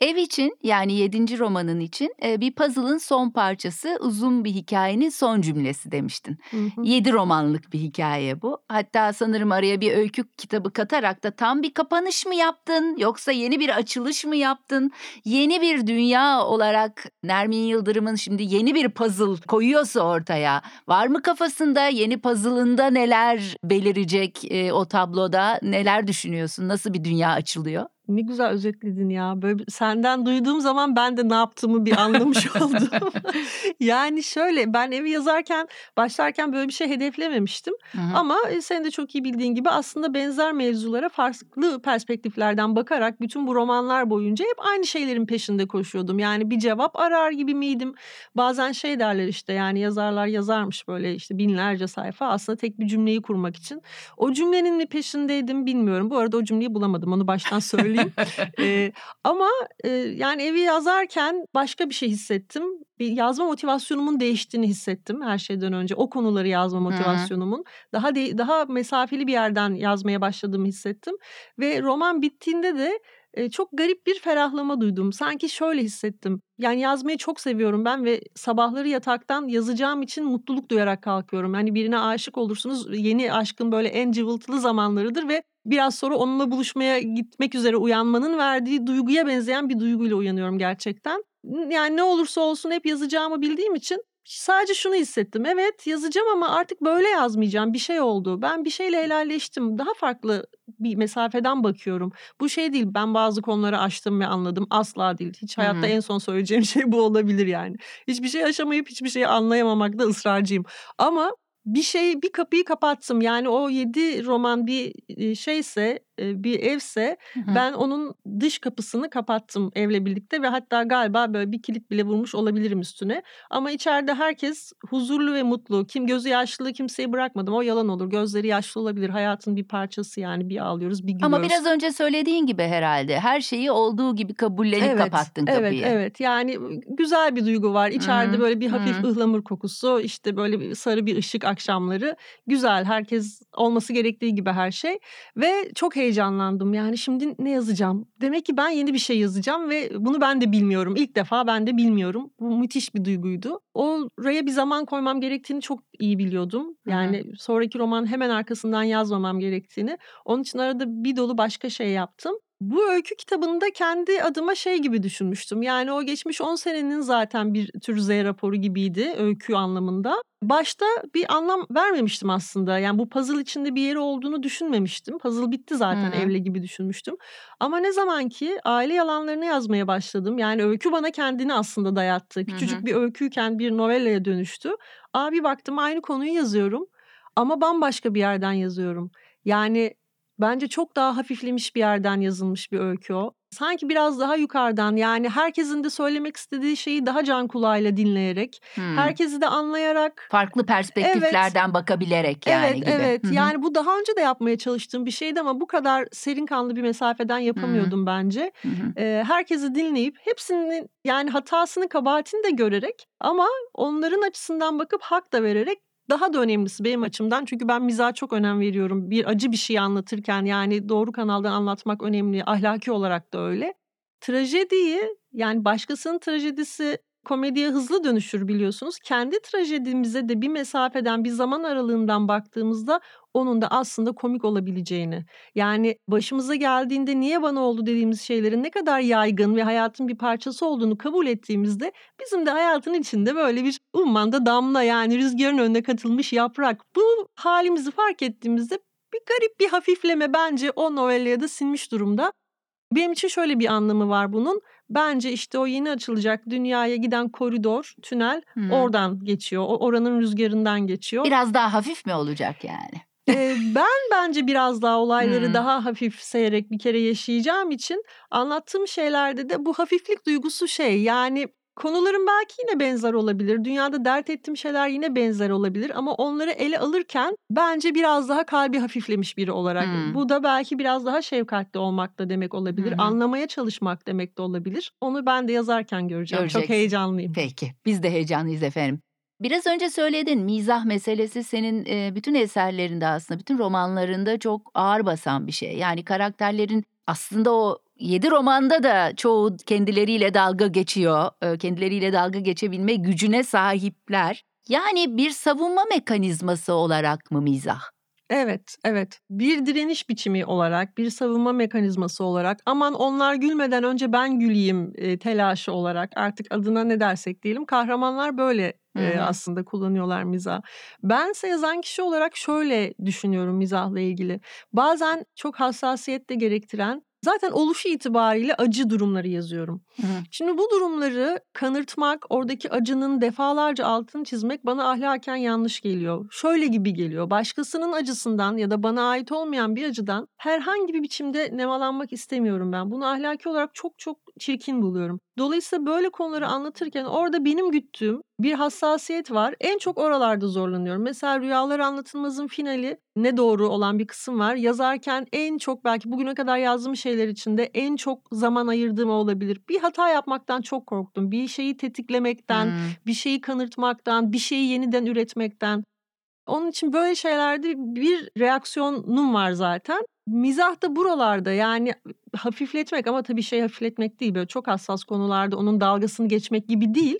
Ev için yani 7. romanın için e, bir puzzle'ın son parçası uzun bir hikayenin son cümlesi demiştin. 7 romanlık bir hikaye bu. Hatta sanırım araya bir öykü kitabı katarak da tam bir kapanış mı yaptın yoksa yeni bir açılış mı yaptın? Yeni bir dünya olarak Nermin Yıldırım'ın şimdi yeni bir puzzle koyuyorsa ortaya var mı kafasında yeni puzzle'ında neler belirecek e, o tabloda neler düşünüyorsun? Nasıl bir dünya açılıyor? Ne güzel özetledin ya. Böyle senden duyduğum zaman ben de ne yaptığımı bir anlamış oldum. yani şöyle ben evi yazarken başlarken böyle bir şey hedeflememiştim. Hı hı. Ama e, senin de çok iyi bildiğin gibi aslında benzer mevzulara farklı perspektiflerden bakarak bütün bu romanlar boyunca hep aynı şeylerin peşinde koşuyordum. Yani bir cevap arar gibi miydim? Bazen şey derler işte yani yazarlar yazarmış böyle işte binlerce sayfa aslında tek bir cümleyi kurmak için. O cümlenin mi peşindeydim bilmiyorum. Bu arada o cümleyi bulamadım onu baştan söyleyeyim. Ee, ama e, yani evi yazarken başka bir şey hissettim. Bir yazma motivasyonumun değiştiğini hissettim her şeyden önce. O konuları yazma motivasyonumun daha de, daha mesafeli bir yerden yazmaya başladığımı hissettim ve roman bittiğinde de çok garip bir ferahlama duydum. Sanki şöyle hissettim. Yani yazmayı çok seviyorum ben ve sabahları yataktan yazacağım için mutluluk duyarak kalkıyorum. Yani birine aşık olursunuz. Yeni aşkın böyle en cıvıltılı zamanlarıdır ve biraz sonra onunla buluşmaya gitmek üzere uyanmanın verdiği duyguya benzeyen bir duyguyla uyanıyorum gerçekten. Yani ne olursa olsun hep yazacağımı bildiğim için sadece şunu hissettim. Evet yazacağım ama artık böyle yazmayacağım. Bir şey oldu. Ben bir şeyle helalleştim. Daha farklı bir mesafeden bakıyorum. Bu şey değil. Ben bazı konuları açtım ve anladım. Asla değil. Hiç hayatta hı. en son söyleyeceğim şey bu olabilir yani. Hiçbir şey aşamayıp hiçbir şeyi anlayamamakta ısrarcıyım. Ama bir şey bir kapıyı kapattım. Yani o yedi roman bir şeyse bir evse Hı hı. ben onun dış kapısını kapattım evle birlikte ve hatta galiba böyle bir kilit bile vurmuş olabilirim üstüne. Ama içeride herkes huzurlu ve mutlu. Kim gözü yaşlı kimseyi bırakmadım. O yalan olur. Gözleri yaşlı olabilir. Hayatın bir parçası yani. Bir ağlıyoruz, bir gülüyoruz. Ama biraz önce söylediğin gibi herhalde her şeyi olduğu gibi kabullenip kapattın evet, kapıyı. Evet, yani güzel bir duygu var. İçeride Hı, böyle bir hafif hı. ıhlamur kokusu, işte böyle bir sarı bir ışık akşamları. Güzel, herkes olması gerektiği gibi her şey. Ve çok heyecanlandım. Yani şimdi ne yazacağım? Demek ki ben yeni bir şey yazacağım ve bunu ben de bilmiyorum. İlk defa ben de bilmiyorum. Bu müthiş bir duyguydu. Oraya bir zaman koymam gerektiğini çok iyi biliyordum. Yani sonraki roman hemen arkasından yazmamam gerektiğini. Onun için arada bir dolu başka şey yaptım. Bu öykü kitabında kendi adıma şey gibi düşünmüştüm. Yani o geçmiş 10 senenin zaten bir tür Z raporu gibiydi öykü anlamında. Başta bir anlam vermemiştim aslında. Yani bu puzzle içinde bir yeri olduğunu düşünmemiştim. Puzzle bitti zaten hı. evle gibi düşünmüştüm. Ama ne zaman ki aile yalanlarını yazmaya başladım. Yani öykü bana kendini aslında dayattı. Küçücük hı. bir öyküyken bir novellaya dönüştü. Abi baktım aynı konuyu yazıyorum ama bambaşka bir yerden yazıyorum. Yani bence çok daha hafiflemiş bir yerden yazılmış bir öykü o. Sanki biraz daha yukarıdan yani herkesin de söylemek istediği şeyi daha can kulağıyla dinleyerek, Hmm. herkesi de anlayarak Farklı perspektiflerden bakabilerek yani Evet, gibi. evet. Hı. Yani bu daha önce de yapmaya çalıştığım bir şeydi ama bu kadar serin kanlı bir mesafeden yapamıyordum bence. Hı hı. Eee, herkesi dinleyip hepsinin yani hatasını, kabahatini de görerek ama onların açısından bakıp hak da vererek daha da önemlisi benim açımdan çünkü ben mizaha çok önem veriyorum. Bir acı bir şey anlatırken yani doğru kanaldan anlatmak önemli. Ahlaki olarak da öyle. Trajediyi yani başkasının trajedisi komediye hızlı dönüşür biliyorsunuz. Kendi trajedimize de bir mesafeden, bir zaman aralığından baktığımızda onun da aslında komik olabileceğini. Yani başımıza geldiğinde niye bana oldu dediğimiz şeylerin ne kadar yaygın ve hayatın bir parçası olduğunu kabul ettiğimizde bizim de hayatın içinde böyle bir ummanda damla yani rüzgarın önüne katılmış yaprak. Bu halimizi fark ettiğimizde bir garip bir hafifleme bence o novellaya da sinmiş durumda. Benim için şöyle bir anlamı var bunun. Bence işte o yeni açılacak dünyaya giden koridor, tünel Hı. oradan geçiyor. O oranın rüzgarından geçiyor. Biraz daha hafif mi olacak yani? Ben bence biraz daha olayları Hımm. daha hafifseyerek bir kere yaşayacağım için anlattığım şeylerde de bu hafiflik duygusu şey yani Konuların belki yine benzer olabilir. Dünyada dert ettiğim şeyler yine benzer olabilir ama onları ele alırken bence biraz daha kalbi hafiflemiş biri olarak. Hımm. Bu da belki biraz daha şefkatli olmak da demek olabilir. hı. Anlamaya çalışmak demek de olabilir. Onu ben de yazarken göreceğim. Çok Göreceksin. heyecanlıyım. Peki, biz de heyecanlıyız efendim. Biraz önce söyledin, mizah meselesi senin, eee, bütün eserlerinde aslında, bütün romanlarında çok ağır basan bir şey. Yani karakterlerin aslında o 7 romanda da çoğu kendileriyle dalga geçiyor. Eee, kendileriyle dalga geçebilme gücüne sahipler. Yani bir savunma mekanizması olarak mı mizah? Evet, evet. Bir direniş biçimi olarak, bir savunma mekanizması olarak, aman onlar gülmeden önce ben güleyim, eee, telaşı olarak artık adına ne dersek diyelim kahramanlar böyle, hı. aslında kullanıyorlar mizahı. Bense yazan kişi olarak şöyle düşünüyorum mizahla ilgili. Bazen çok hassasiyet de gerektiren, zaten oluşu itibariyle acı durumları yazıyorum. Hı. Şimdi bu durumları kanırtmak, oradaki acının defalarca altını çizmek bana ahlaken yanlış geliyor. Şöyle gibi geliyor. Başkasının acısından ya da bana ait olmayan bir acıdan herhangi bir biçimde nemalanmak istemiyorum ben. Bunu ahlaki olarak çok çok çirkin buluyorum. Dolayısıyla böyle konuları anlatırken orada benim güttüğüm bir hassasiyet var. En çok oralarda zorlanıyorum. Mesela Rüyalar Anlatılmaz'ın finali ne doğru olan bir kısım var. Yazarken en çok belki bugüne kadar yazdığım şeyler içinde en çok zaman ayırdığım olabilir. Bir hata yapmaktan çok korktum. Bir şeyi tetiklemekten, Hımm. bir şeyi kanırtmaktan, bir şeyi yeniden üretmekten. Onun için böyle şeylerde bir reaksiyonum var zaten. Mizah da buralarda yani hafifletmek ama tabii şey hafifletmek değil böyle çok hassas konularda onun dalgasını geçmek gibi değil.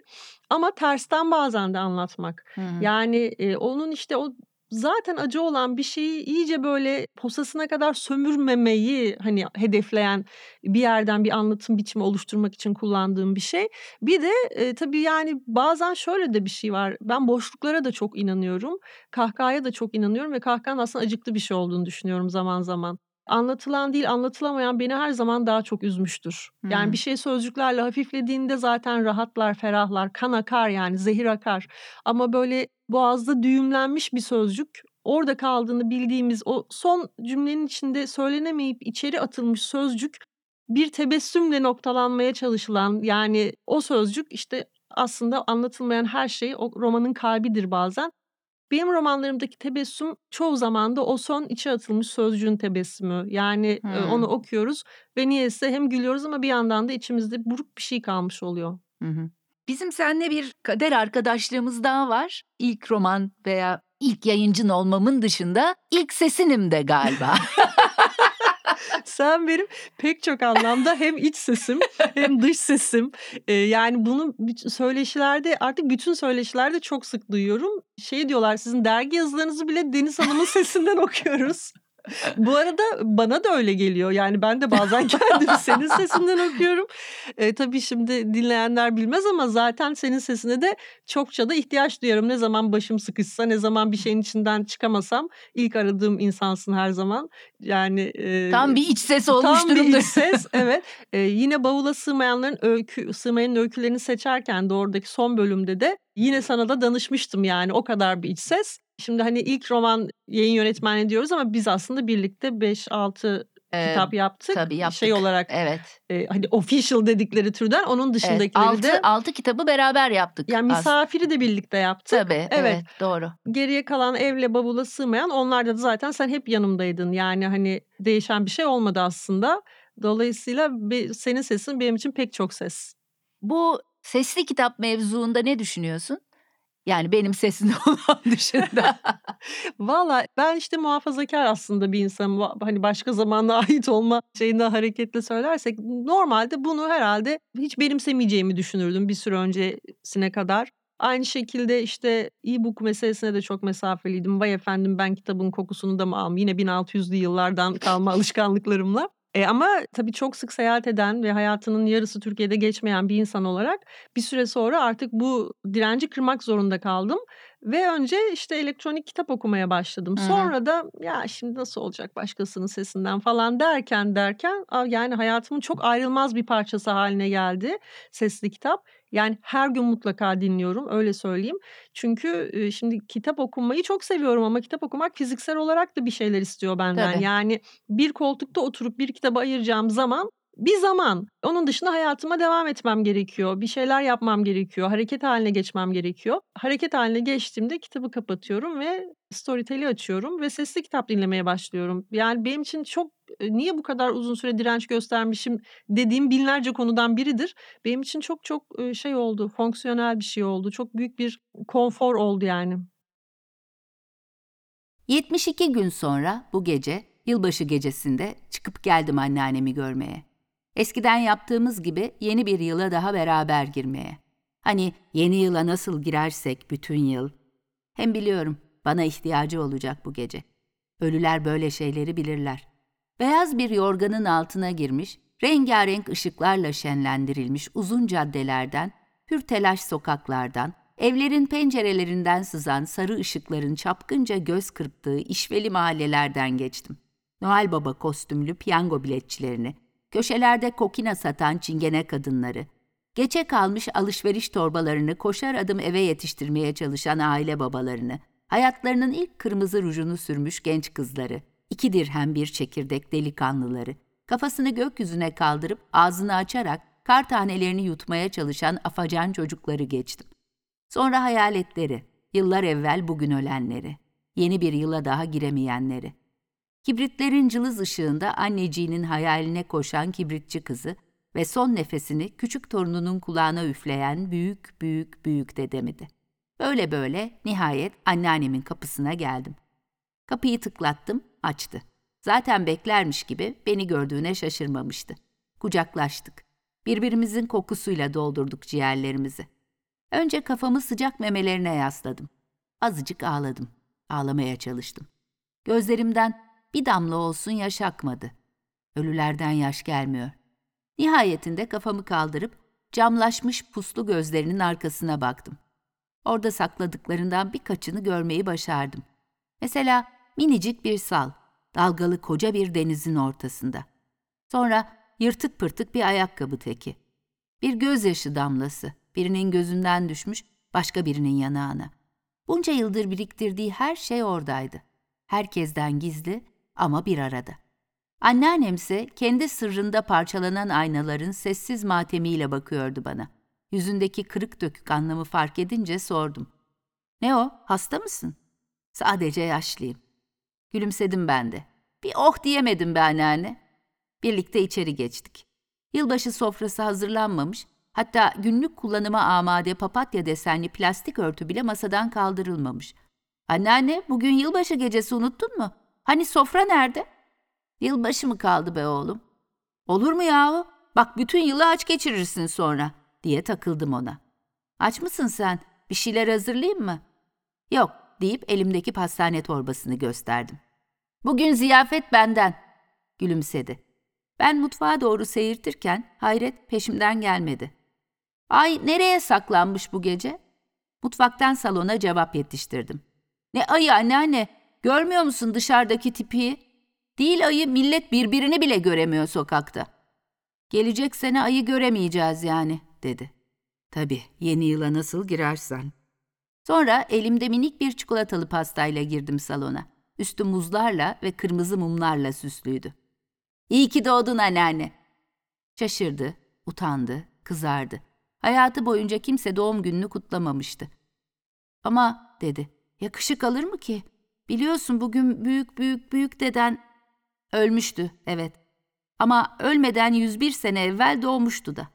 Ama tersten bazen de anlatmak. Hı hı. Yani, eee, onun işte o zaten acı olan bir şeyi iyice böyle posasına kadar sömürmemeyi, hani, hedefleyen bir yerden bir anlatım biçimi oluşturmak için kullandığım bir şey. Bir de, eee, tabii yani bazen şöyle de bir şey var. Ben boşluklara da çok inanıyorum. Kahkahaya da çok inanıyorum ve kahkahanın aslında acıklı bir şey olduğunu düşünüyorum zaman zaman. Anlatılan değil, anlatılamayan beni her zaman daha çok üzmüştür. Yani Hımm. bir şey sözcüklerle hafiflediğinde zaten rahatlar, ferahlar, kan akar yani zehir akar. Ama böyle boğazda düğümlenmiş bir sözcük, orada kaldığını bildiğimiz o son cümlenin içinde söylenemeyip içeri atılmış sözcük bir tebessümle noktalanmaya çalışılan yani o sözcük işte aslında anlatılmayan her şey o romanın kalbidir bazen. Benim romanlarımdaki tebessüm çoğu zaman da o son içe atılmış sözcüğün tebessümü. Yani, Hımm. onu okuyoruz ve niyeyse hem gülüyoruz ama bir yandan da içimizde buruk bir şey kalmış oluyor. Hı hı. Bizim seninle bir kader arkadaşlığımız daha var. İlk roman veya ilk yayıncın olmamın dışında ilk sesinim de galiba. Sen benim pek çok anlamda hem iç sesim hem dış sesim. Eee, yani bunu söyleşilerde artık bütün söyleşilerde çok sık duyuyorum. Şey diyorlar, "Sizin dergi yazılarınızı bile Deniz Hanım'ın sesinden okuyoruz." Bu arada bana da öyle geliyor. Yani ben de bazen kendimi senin sesinden okuyorum. Eee, tabii şimdi dinleyenler bilmez ama zaten senin sesine de çokça da ihtiyaç duyarım. Ne zaman başım sıkışsa, ne zaman bir şeyin içinden çıkamasam ilk aradığım insansın her zaman. Yani, eee, Tam bir iç ses olmuş tam bir durumda. iç ses, evet. Eee, yine Bavula Sığmayanların öykü Sığmayan'ın öykülerini seçerken de oradaki son bölümde de yine sana da danışmıştım yani o kadar bir iç ses. Şimdi, hani, ilk roman yayın yönetmenliği diyoruz ama biz aslında birlikte 5-6 Eee, kitap yaptık. tabii Şey yaptık. olarak, Evet. eee, hani, official dedikleri türden. Onun Evet, dışındakileri 6 de 6 kitabı beraber yaptık Yani Misafir'i de birlikte yaptık. Tabii, Evet. evet, doğru. Geriye kalan Evle Bavula Sığmayan onlarda da zaten sen hep yanımdaydın. Yani, hani, değişen bir şey olmadı aslında. Dolayısıyla senin sesin benim için pek çok ses. Bu sesli kitap mevzuunda ne düşünüyorsun? Yani benim sesimde olan dışında. Valla ben işte muhafazakâr aslında bir insanım. Va hani, başka zamana ait olma şeyinden hareketle söylersek normalde bunu herhâlde hiç benimsemeyeceğimi düşünürdüm bir süre öncesine kadar. Aynı şekilde, işte, e-book meselesine de çok mesafeliydim. Vay efendim ben kitabın kokusunu da mı almayayım? Yine 1600'lü yıllardan kalma alışkanlıklarımla. Eee, ama tabii çok sık seyahat eden ve hayatının yarısı Türkiye'de geçmeyen bir insan olarak bir süre sonra artık bu direnci kırmak zorunda kaldım ve önce, işte, elektronik kitap okumaya başladım. Sonra da ya şimdi nasıl olacak başkasının sesinden falan derken derken yani hayatımın çok ayrılmaz bir parçası hâline geldi sesli kitap. Yani her gün mutlaka dinliyorum, öyle söyleyeyim. Çünkü, eee, şimdi kitap okumayı çok seviyorum ama kitap okumak fiziksel olarak da bir şeyler istiyor benden. Tabii. Yani bir koltukta oturup bir kitaba ayıracağım zaman bir zaman. Onun dışında hayatıma devam etmem gerekiyor. Bir şeyler yapmam gerekiyor. Hareket haline geçmem gerekiyor. Hareket haline geçtiğimde kitabı kapatıyorum ve Storytel'i açıyorum ve sesli kitap dinlemeye başlıyorum. Yani benim için çok niye bu kadar uzun süre direnç göstermişim dediğim binlerce konudan biridir. Benim için çok çok şey oldu, fonksiyonel bir şey oldu. Çok büyük bir konfor oldu yani. 72 gün sonra bu gece, yılbaşı gecesinde çıkıp geldim anneannemi görmeye. Eskiden yaptığımız gibi yeni bir yıla daha beraber girmeye. Hani yeni yıla nasıl girersek bütün yıl. Hem biliyorum bana ihtiyacı olacak bu gece. Ölüler böyle şeyleri bilirler. Beyaz bir yorganın altına girmiş, rengarenk ışıklarla şenlendirilmiş uzun caddelerden, hür telaş sokaklardan, evlerin pencerelerinden sızan sarı ışıkların çapkınca göz kırptığı işveli mahallelerden geçtim. Noel Baba kostümlü piyango biletçilerini, köşelerde kokina satan çingene kadınları, geçe kalmış alışveriş torbalarını koşar adım eve yetiştirmeye çalışan aile babalarını, hayatlarının ilk kırmızı rujunu sürmüş genç kızları, iki dirhem bir çekirdek delikanlıları, kafasını gökyüzüne kaldırıp ağzını açarak kar tanelerini yutmaya çalışan afacan çocukları geçtim. Sonra hayaletleri, yıllar evvel bugün ölenleri, yeni bir yıla daha giremeyenleri. Kibritlerin cılız ışığında anneciğinin hayaline koşan kibritçi kızı ve son nefesini küçük torununun kulağına üfleyen büyük büyük büyük dedemidi. Böyle böyle nihayet anneannemin kapısına geldim. Kapıyı tıklattım, açtı. Zaten beklermiş gibi beni gördüğüne şaşırmamıştı. Kucaklaştık. Birbirimizin kokusuyla doldurduk ciğerlerimizi. Önce kafamı sıcak memelerine yasladım. Azıcık ağladım. Ağlamaya çalıştım. Gözlerimden bir damla olsun yaş akmadı. Ölülerden yaş gelmiyor. Nihayetinde kafamı kaldırıp camlaşmış puslu gözlerinin arkasına baktım. Orada sakladıklarından birkaçını görmeyi başardım. Mesela minicik bir sal, dalgalı koca bir denizin ortasında. Sonra yırtık pırtık bir ayakkabı teki. Bir gözyaşı damlası, birinin gözünden düşmüş, başka birinin yanağına. Bunca yıldır biriktirdiği her şey oradaydı. Herkesten gizli ama bir arada. Anneannemse kendi sırrında parçalanan aynaların sessiz matemiyle bakıyordu bana. Yüzündeki kırık dökük anlamı fark edince sordum. Ne o, hasta mısın? Sadece yaşlıyım. Gülümsedim ben de. Bir oh diyemedim be anneanne. Birlikte içeri geçtik. Yılbaşı sofrası hazırlanmamış, hatta günlük kullanıma amade papatya desenli plastik örtü bile masadan kaldırılmamış. Anneanne, bugün yılbaşı gecesi unuttun mu? Hani sofra nerede? Yılbaşı mı kaldı be oğlum? Olur mu yahu? Bak bütün yılı aç geçirirsin sonra diye takıldım ona. Aç mısın sen? Bir şeyler hazırlayayım mı? Yok deyip elimdeki pastane torbasını gösterdim. Bugün ziyafet benden. Gülümsedi. Ben mutfağa doğru seyirtirken hayret peşimden gelmedi. Ay nereye saklanmış bu gece? Mutfaktan salona cevap yetiştirdim. Ne ayı anneanne, görmüyor musun dışarıdaki tipi? Değil ayı millet birbirini bile göremiyor sokakta. Gelecek sene ayı göremeyeceğiz yani dedi. Tabii yeni yıla nasıl girersen. Sonra elimde minik bir çikolatalı pastayla girdim salona. Üstü muzlarla ve kırmızı mumlarla süslüydü. İyi ki doğdun anneanne. Şaşırdı, utandı, kızardı. Hayatı boyunca kimse doğum gününü kutlamamıştı. Ama dedi, yakışık alır mı ki? Biliyorsun bugün büyük büyük büyük deden ölmüştü, evet. Ama ölmeden 101 sene evvel doğmuştu da.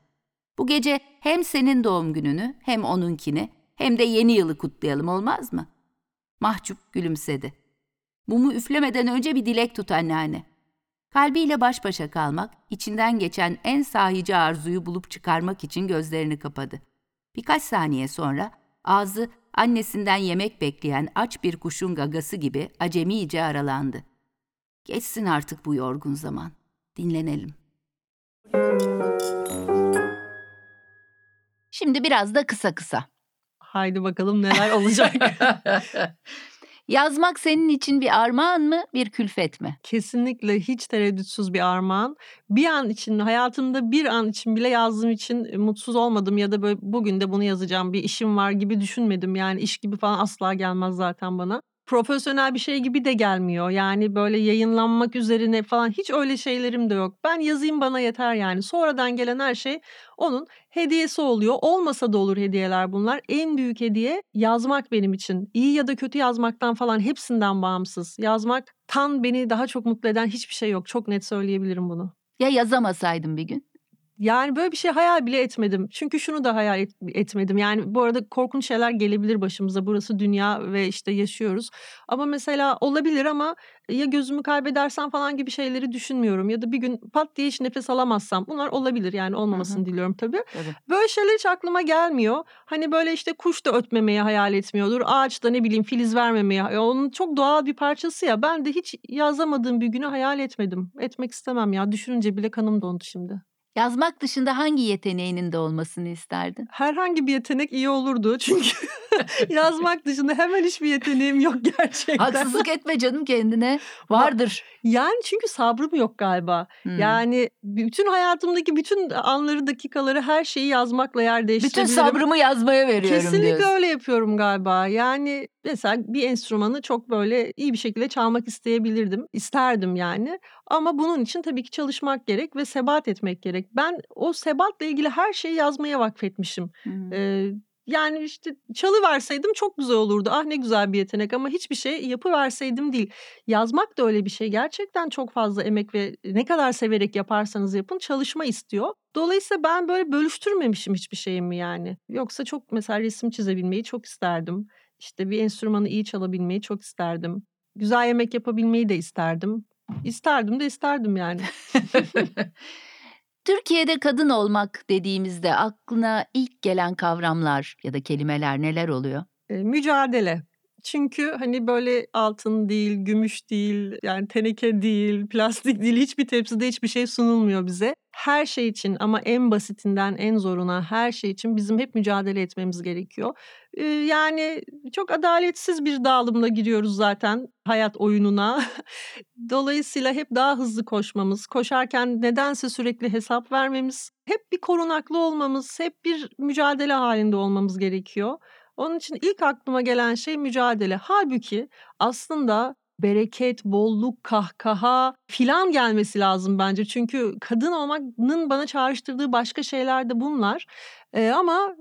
Bu gece hem senin doğum gününü hem onunkini hem de yeni yılı kutlayalım olmaz mı? Mahcup gülümsedi. Mumu üflemeden önce bir dilek tut anneanne. Kalbiyle baş başa kalmak, içinden geçen en sahici arzuyu bulup çıkarmak için gözlerini kapadı. Birkaç saniye sonra ağzı annesinden yemek bekleyen aç bir kuşun gagası gibi acemice aralandı. Geçsin artık bu yorgun zaman. Dinlenelim. Şimdi biraz da kısa kısa. Haydi bakalım neler olacak. Yazmak senin için bir armağan mı, bir külfet mi? Kesinlikle hiç tereddütsüz bir armağan. Bir an için, hayatımda bir an için bile yazdığım için e, mutsuz olmadım ya da böyle bugün de bunu yazacağım, bir işim var gibi düşünmedim. Yani iş gibi falan asla gelmez zaten bana. Profesyonel bir şey gibi de gelmiyor. Yani böyle yayınlanmak üzerine falan hiç öyle şeylerim de yok. Ben yazayım bana yeter yani. Sonradan gelen her şey onun hediyesi oluyor. Olmasa da olur hediyeler bunlar. En büyük hediye yazmak benim için. İyi ya da kötü yazmaktan falan hepsinden bağımsız. Yazmak tan beni daha çok mutlu eden hiçbir şey yok. Çok net söyleyebilirim bunu. Ya yazamasaydın bir gün? Yani böyle bir şey hayal bile etmedim. Çünkü şunu da hayal et- etmedim. Yani bu arada korkunç şeyler gelebilir başımıza. Burası dünya ve işte yaşıyoruz. Ama mesela olabilir ama ya gözümü kaybedersem falan gibi şeyleri düşünmüyorum. Ya da bir gün pat diye hiç nefes alamazsam. Bunlar olabilir yani olmamasını diliyorum tabii. Tabii. Böyle şeyler hiç aklıma gelmiyor. Hani böyle işte kuş da ötmemeyi hayal etmiyordur. Ağaç da ne bileyim filiz vermemeyi. Ya onun çok doğal bir parçası ya. Ben de hiç yazamadığım bir günü hayal etmedim. Etmek istemem ya. Düşününce bile kanım dondu şimdi. Yazmak dışında hangi yeteneğinin de olmasını isterdin? Herhangi bir yetenek iyi olurdu. Çünkü yazmak dışında hemen hiçbir yeteneğim yok gerçekten. Haksızlık etme canım kendine. Vardır. Yani çünkü sabrım yok galiba. Hmm. Yani bütün hayatımdaki bütün anları, dakikaları, her şeyi yazmakla yer Bütün değiştirebilirim. sabrımı yazmaya veriyorum Kesinlikle diyorsun. öyle yapıyorum galiba. Yani mesela bir enstrümanı çok böyle iyi bir şekilde çalmak isteyebilirdim. İsterdim yani. Ama bunun için tabii ki çalışmak gerek ve sebat etmek gerek. Ben o sebatla ilgili her şeyi yazmaya vakfetmişim. Hmm. Ee, yani işte çalı verseydim çok güzel olurdu. Ah ne güzel bir yetenek ama hiçbir şey yapı verseydim değil. Yazmak da öyle bir şey. Gerçekten çok fazla emek ve ne kadar severek yaparsanız yapın çalışma istiyor. Dolayısıyla ben böyle bölüştürmemişim hiçbir şeyimi yani. Yoksa çok mesela resim çizebilmeyi çok isterdim. İşte bir enstrümanı iyi çalabilmeyi çok isterdim. Güzel yemek yapabilmeyi de isterdim. İsterdim de isterdim yani. Türkiye'de kadın olmak dediğimizde aklına ilk gelen kavramlar ya da kelimeler neler oluyor? E, mücadele. Çünkü hani böyle altın değil, gümüş değil, yani teneke değil, plastik değil, hiçbir tepside hiçbir şey sunulmuyor bize. Her şey için ama en basitinden en zoruna her şey için bizim hep mücadele etmemiz gerekiyor. Yani çok adaletsiz bir dağılımla giriyoruz zaten hayat oyununa. Dolayısıyla hep daha hızlı koşmamız, koşarken nedense sürekli hesap vermemiz, hep bir korunaklı olmamız, hep bir mücadele halinde olmamız gerekiyor. Onun için ilk aklıma gelen şey mücadele. Halbuki aslında bereket, bolluk, kahkaha filan gelmesi lazım bence. Çünkü kadın olmanın bana çağrıştırdığı başka şeyler de bunlar. Ee, ama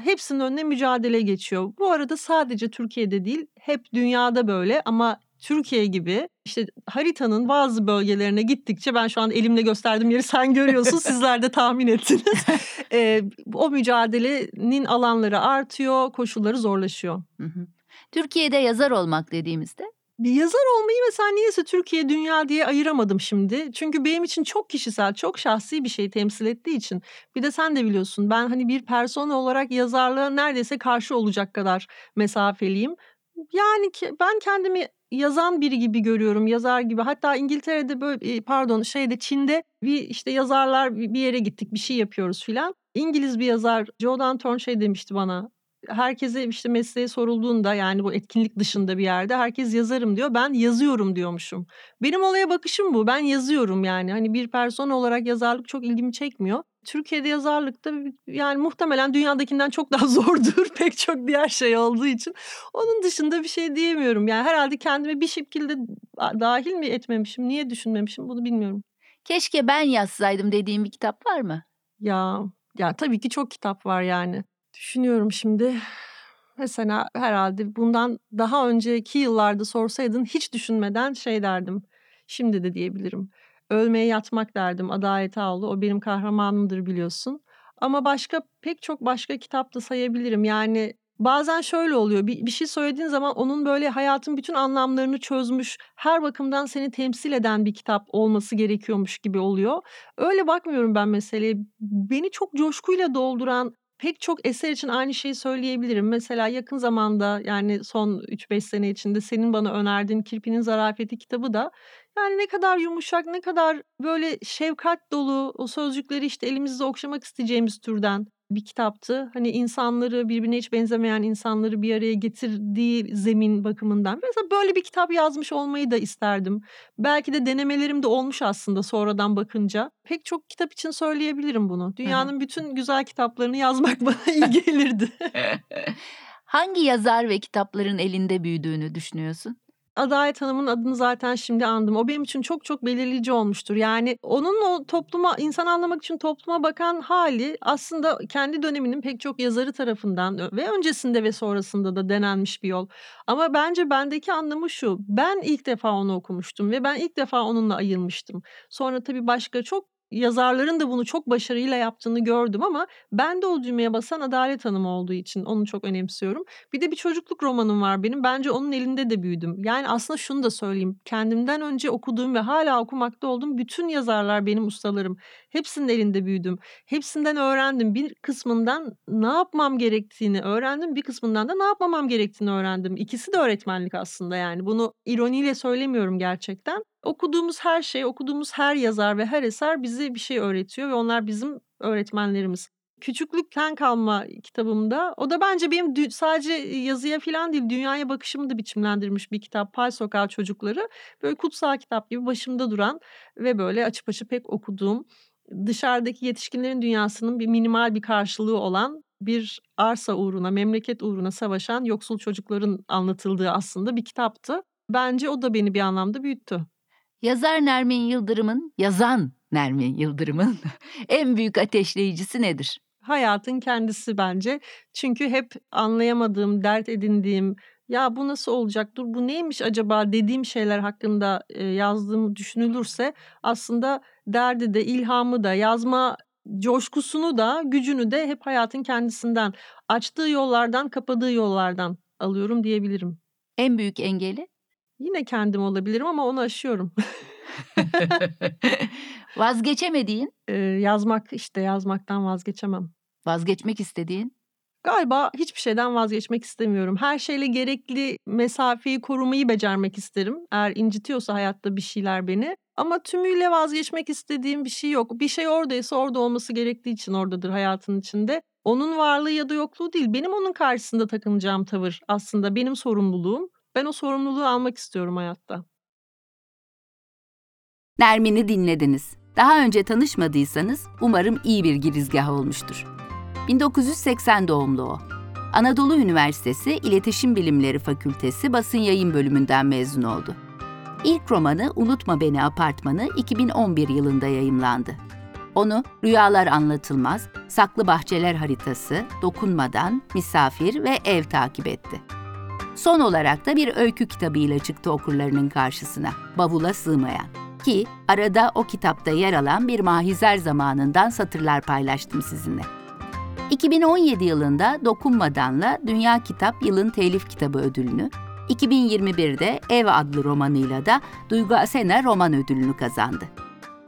hepsinin önüne mücadele geçiyor. Bu arada sadece Türkiye'de değil, hep dünyada böyle ama Türkiye gibi işte haritanın bazı bölgelerine gittikçe ben şu an elimle gösterdiğim yeri sen görüyorsun sizler de tahmin ettiniz. Ee, o mücadelenin alanları artıyor, koşulları zorlaşıyor. Hı hı. Türkiye'de yazar olmak dediğimizde Bir yazar olmayı mesela niyeyse Türkiye, dünya diye ayıramadım şimdi. Çünkü benim için çok kişisel, çok şahsi bir şey temsil ettiği için. Bir de sen de biliyorsun ben hani bir persona olarak yazarlığa neredeyse karşı olacak kadar mesafeliyim. Yani ki ben kendimi yazan biri gibi görüyorum, yazar gibi. Hatta İngiltere'de böyle e, pardon şeyde Çin'de bir işte yazarlar bir yere gittik, bir şey yapıyoruz filan. İngiliz bir yazar Joe Danton şey demişti bana. Herkese işte mesleğe sorulduğunda yani bu etkinlik dışında bir yerde herkes yazarım diyor. Ben yazıyorum diyormuşum. Benim olaya bakışım bu. Ben yazıyorum yani. Hani bir persona olarak yazarlık çok ilgimi çekmiyor. Türkiye'de yazarlıkta yani muhtemelen dünyadakinden çok daha zordur pek çok diğer şey olduğu için. Onun dışında bir şey diyemiyorum. Yani herhalde kendime bir şekilde dahil mi etmemişim, niye düşünmemişim bunu bilmiyorum. keşke ben yazsaydım dediğim bir kitap var mı? Ya ya tabii ki çok kitap var yani. Düşünüyorum şimdi. Mesela herhalde bundan daha önceki yıllarda sorsaydın hiç düşünmeden şey derdim. Şimdi de diyebilirim. Ölmeye yatmak derdim. Adalet Ağlı. O benim kahramanımdır biliyorsun. Ama başka pek çok başka kitap da sayabilirim. Yani bazen şöyle oluyor. Bir, bir şey söylediğin zaman onun böyle hayatın bütün anlamlarını çözmüş, her bakımdan seni temsil eden bir kitap olması gerekiyormuş gibi oluyor. Öyle bakmıyorum ben meseleye. Beni çok coşkuyla dolduran pek çok eser için aynı şeyi söyleyebilirim. Mesela yakın zamanda yani son 3-5 sene içinde senin bana önerdiğin Kirpi'nin Zarafeti kitabı da yani ne kadar yumuşak, ne kadar böyle şefkat dolu o sözcükleri işte elimizde okşamak isteyeceğimiz türden bir kitaptı. Hani insanları birbirine hiç benzemeyen insanları bir araya getirdiği zemin bakımından. Mesela böyle bir kitap yazmış olmayı da isterdim. Belki de denemelerim de olmuş aslında sonradan bakınca. Pek çok kitap için söyleyebilirim bunu. Dünyanın bütün güzel kitaplarını yazmak bana iyi gelirdi. hangi yazar ve kitapların elinde büyüdüğünü düşünüyorsun? Adalet Hanım'ın adını zaten şimdi andım. O benim için çok çok belirleyici olmuştur. Yani onun o topluma, insan anlamak için topluma bakan hali aslında kendi döneminin pek çok yazarı tarafından ve öncesinde ve sonrasında da denenmiş bir yol. Ama bence bendeki anlamı şu. Ben ilk defa onu okumuştum ve ben ilk defa onunla ayırmıştım. Sonra tabii başka çok yazarların da bunu çok başarıyla yaptığını gördüm ama ben de o düğmeye basan Adalet Hanım olduğu için onu çok önemsiyorum. Bir de bir çocukluk romanım var benim. Bence onun elinde de büyüdüm. Yani aslında şunu da söyleyeyim. Kendimden önce okuduğum ve hala okumakta olduğum bütün yazarlar benim ustalarım. Hepsinin elinde büyüdüm. Hepsinden öğrendim. Bir kısmından ne yapmam gerektiğini öğrendim. Bir kısmından da ne yapmamam gerektiğini öğrendim. İkisi de öğretmenlik aslında yani. Bunu ironiyle söylemiyorum gerçekten. Okuduğumuz her şey, okuduğumuz her yazar ve her eser bize bir şey öğretiyor ve onlar bizim öğretmenlerimiz. Küçüklükten kalma kitabımda o da bence benim sadece yazıya falan değil dünyaya bakışımı da biçimlendirmiş bir kitap. Pal Sokağı Çocukları. Böyle kutsal kitap gibi başımda duran ve böyle açıp açıp pek okuduğum dışarıdaki yetişkinlerin dünyasının bir minimal bir karşılığı olan bir arsa uğruna, memleket uğruna savaşan yoksul çocukların anlatıldığı aslında bir kitaptı. Bence o da beni bir anlamda büyüttü. Yazar Nermin Yıldırım'ın, yazan Nermin Yıldırım'ın en büyük ateşleyicisi nedir? Hayatın kendisi bence. Çünkü hep anlayamadığım, dert edindiğim, ya bu nasıl olacak, dur bu neymiş acaba dediğim şeyler hakkında yazdığım düşünülürse aslında derdi de, ilhamı da, yazma coşkusunu da, gücünü de hep hayatın kendisinden, açtığı yollardan, kapadığı yollardan alıyorum diyebilirim. En büyük engeli? Yine kendim olabilirim ama onu aşıyorum. Vazgeçemediğin? Eee, yazmak, işte, yazmaktan vazgeçemem. Vazgeçmek istediğin? Galiba hiçbir şeyden vazgeçmek istemiyorum. Her şeyle gerekli mesafeyi korumayı becermek isterim. Eğer incitiyorsa hayatta bir şeyler beni. Ama tümüyle vazgeçmek istediğim bir şey yok. Bir şey oradaysa orada olması gerektiği için oradadır hayatın içinde. Onun varlığı ya da yokluğu değil. Benim onun karşısında takınacağım tavır aslında benim sorumluluğum. Ben o sorumluluğu almak istiyorum hayatta. Nermin'i dinlediniz. Daha önce tanışmadıysanız umarım iyi bir girizgah olmuştur. 1980 doğumlu o. Anadolu Üniversitesi İletişim Bilimleri Fakültesi Basın Yayın Bölümünden mezun oldu. İlk romanı Unutma Beni Apartmanı 2011 yılında yayımlandı. Onu Rüyalar Anlatılmaz, Saklı Bahçeler Haritası, Dokunmadan, Misafir ve Ev takip etti. Son olarak da bir öykü kitabıyla çıktı okurlarının karşısına, Bavula Sığmayan. Ki arada o kitapta yer alan bir mahizer zamanından satırlar paylaştım sizinle. 2017 yılında Dokunmadan'la Dünya Kitap Yılın Telif Kitabı ödülünü, 2021'de Ev adlı romanıyla da Duygu Asena roman ödülünü kazandı.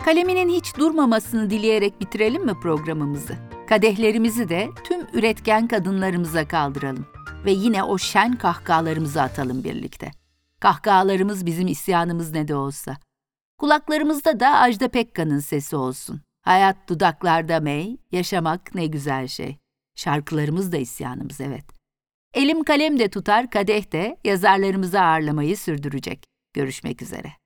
Kaleminin hiç durmamasını dileyerek bitirelim mi programımızı? Kadehlerimizi de tüm üretken kadınlarımıza kaldıralım ve yine o şen kahkahalarımızı atalım birlikte. Kahkahalarımız bizim isyanımız ne de olsa. Kulaklarımızda da Ajda Pekkan'ın sesi olsun. Hayat dudaklarda mey, yaşamak ne güzel şey. Şarkılarımız da isyanımız evet. Elim kalem de tutar, kadeh de yazarlarımızı ağırlamayı sürdürecek. Görüşmek üzere.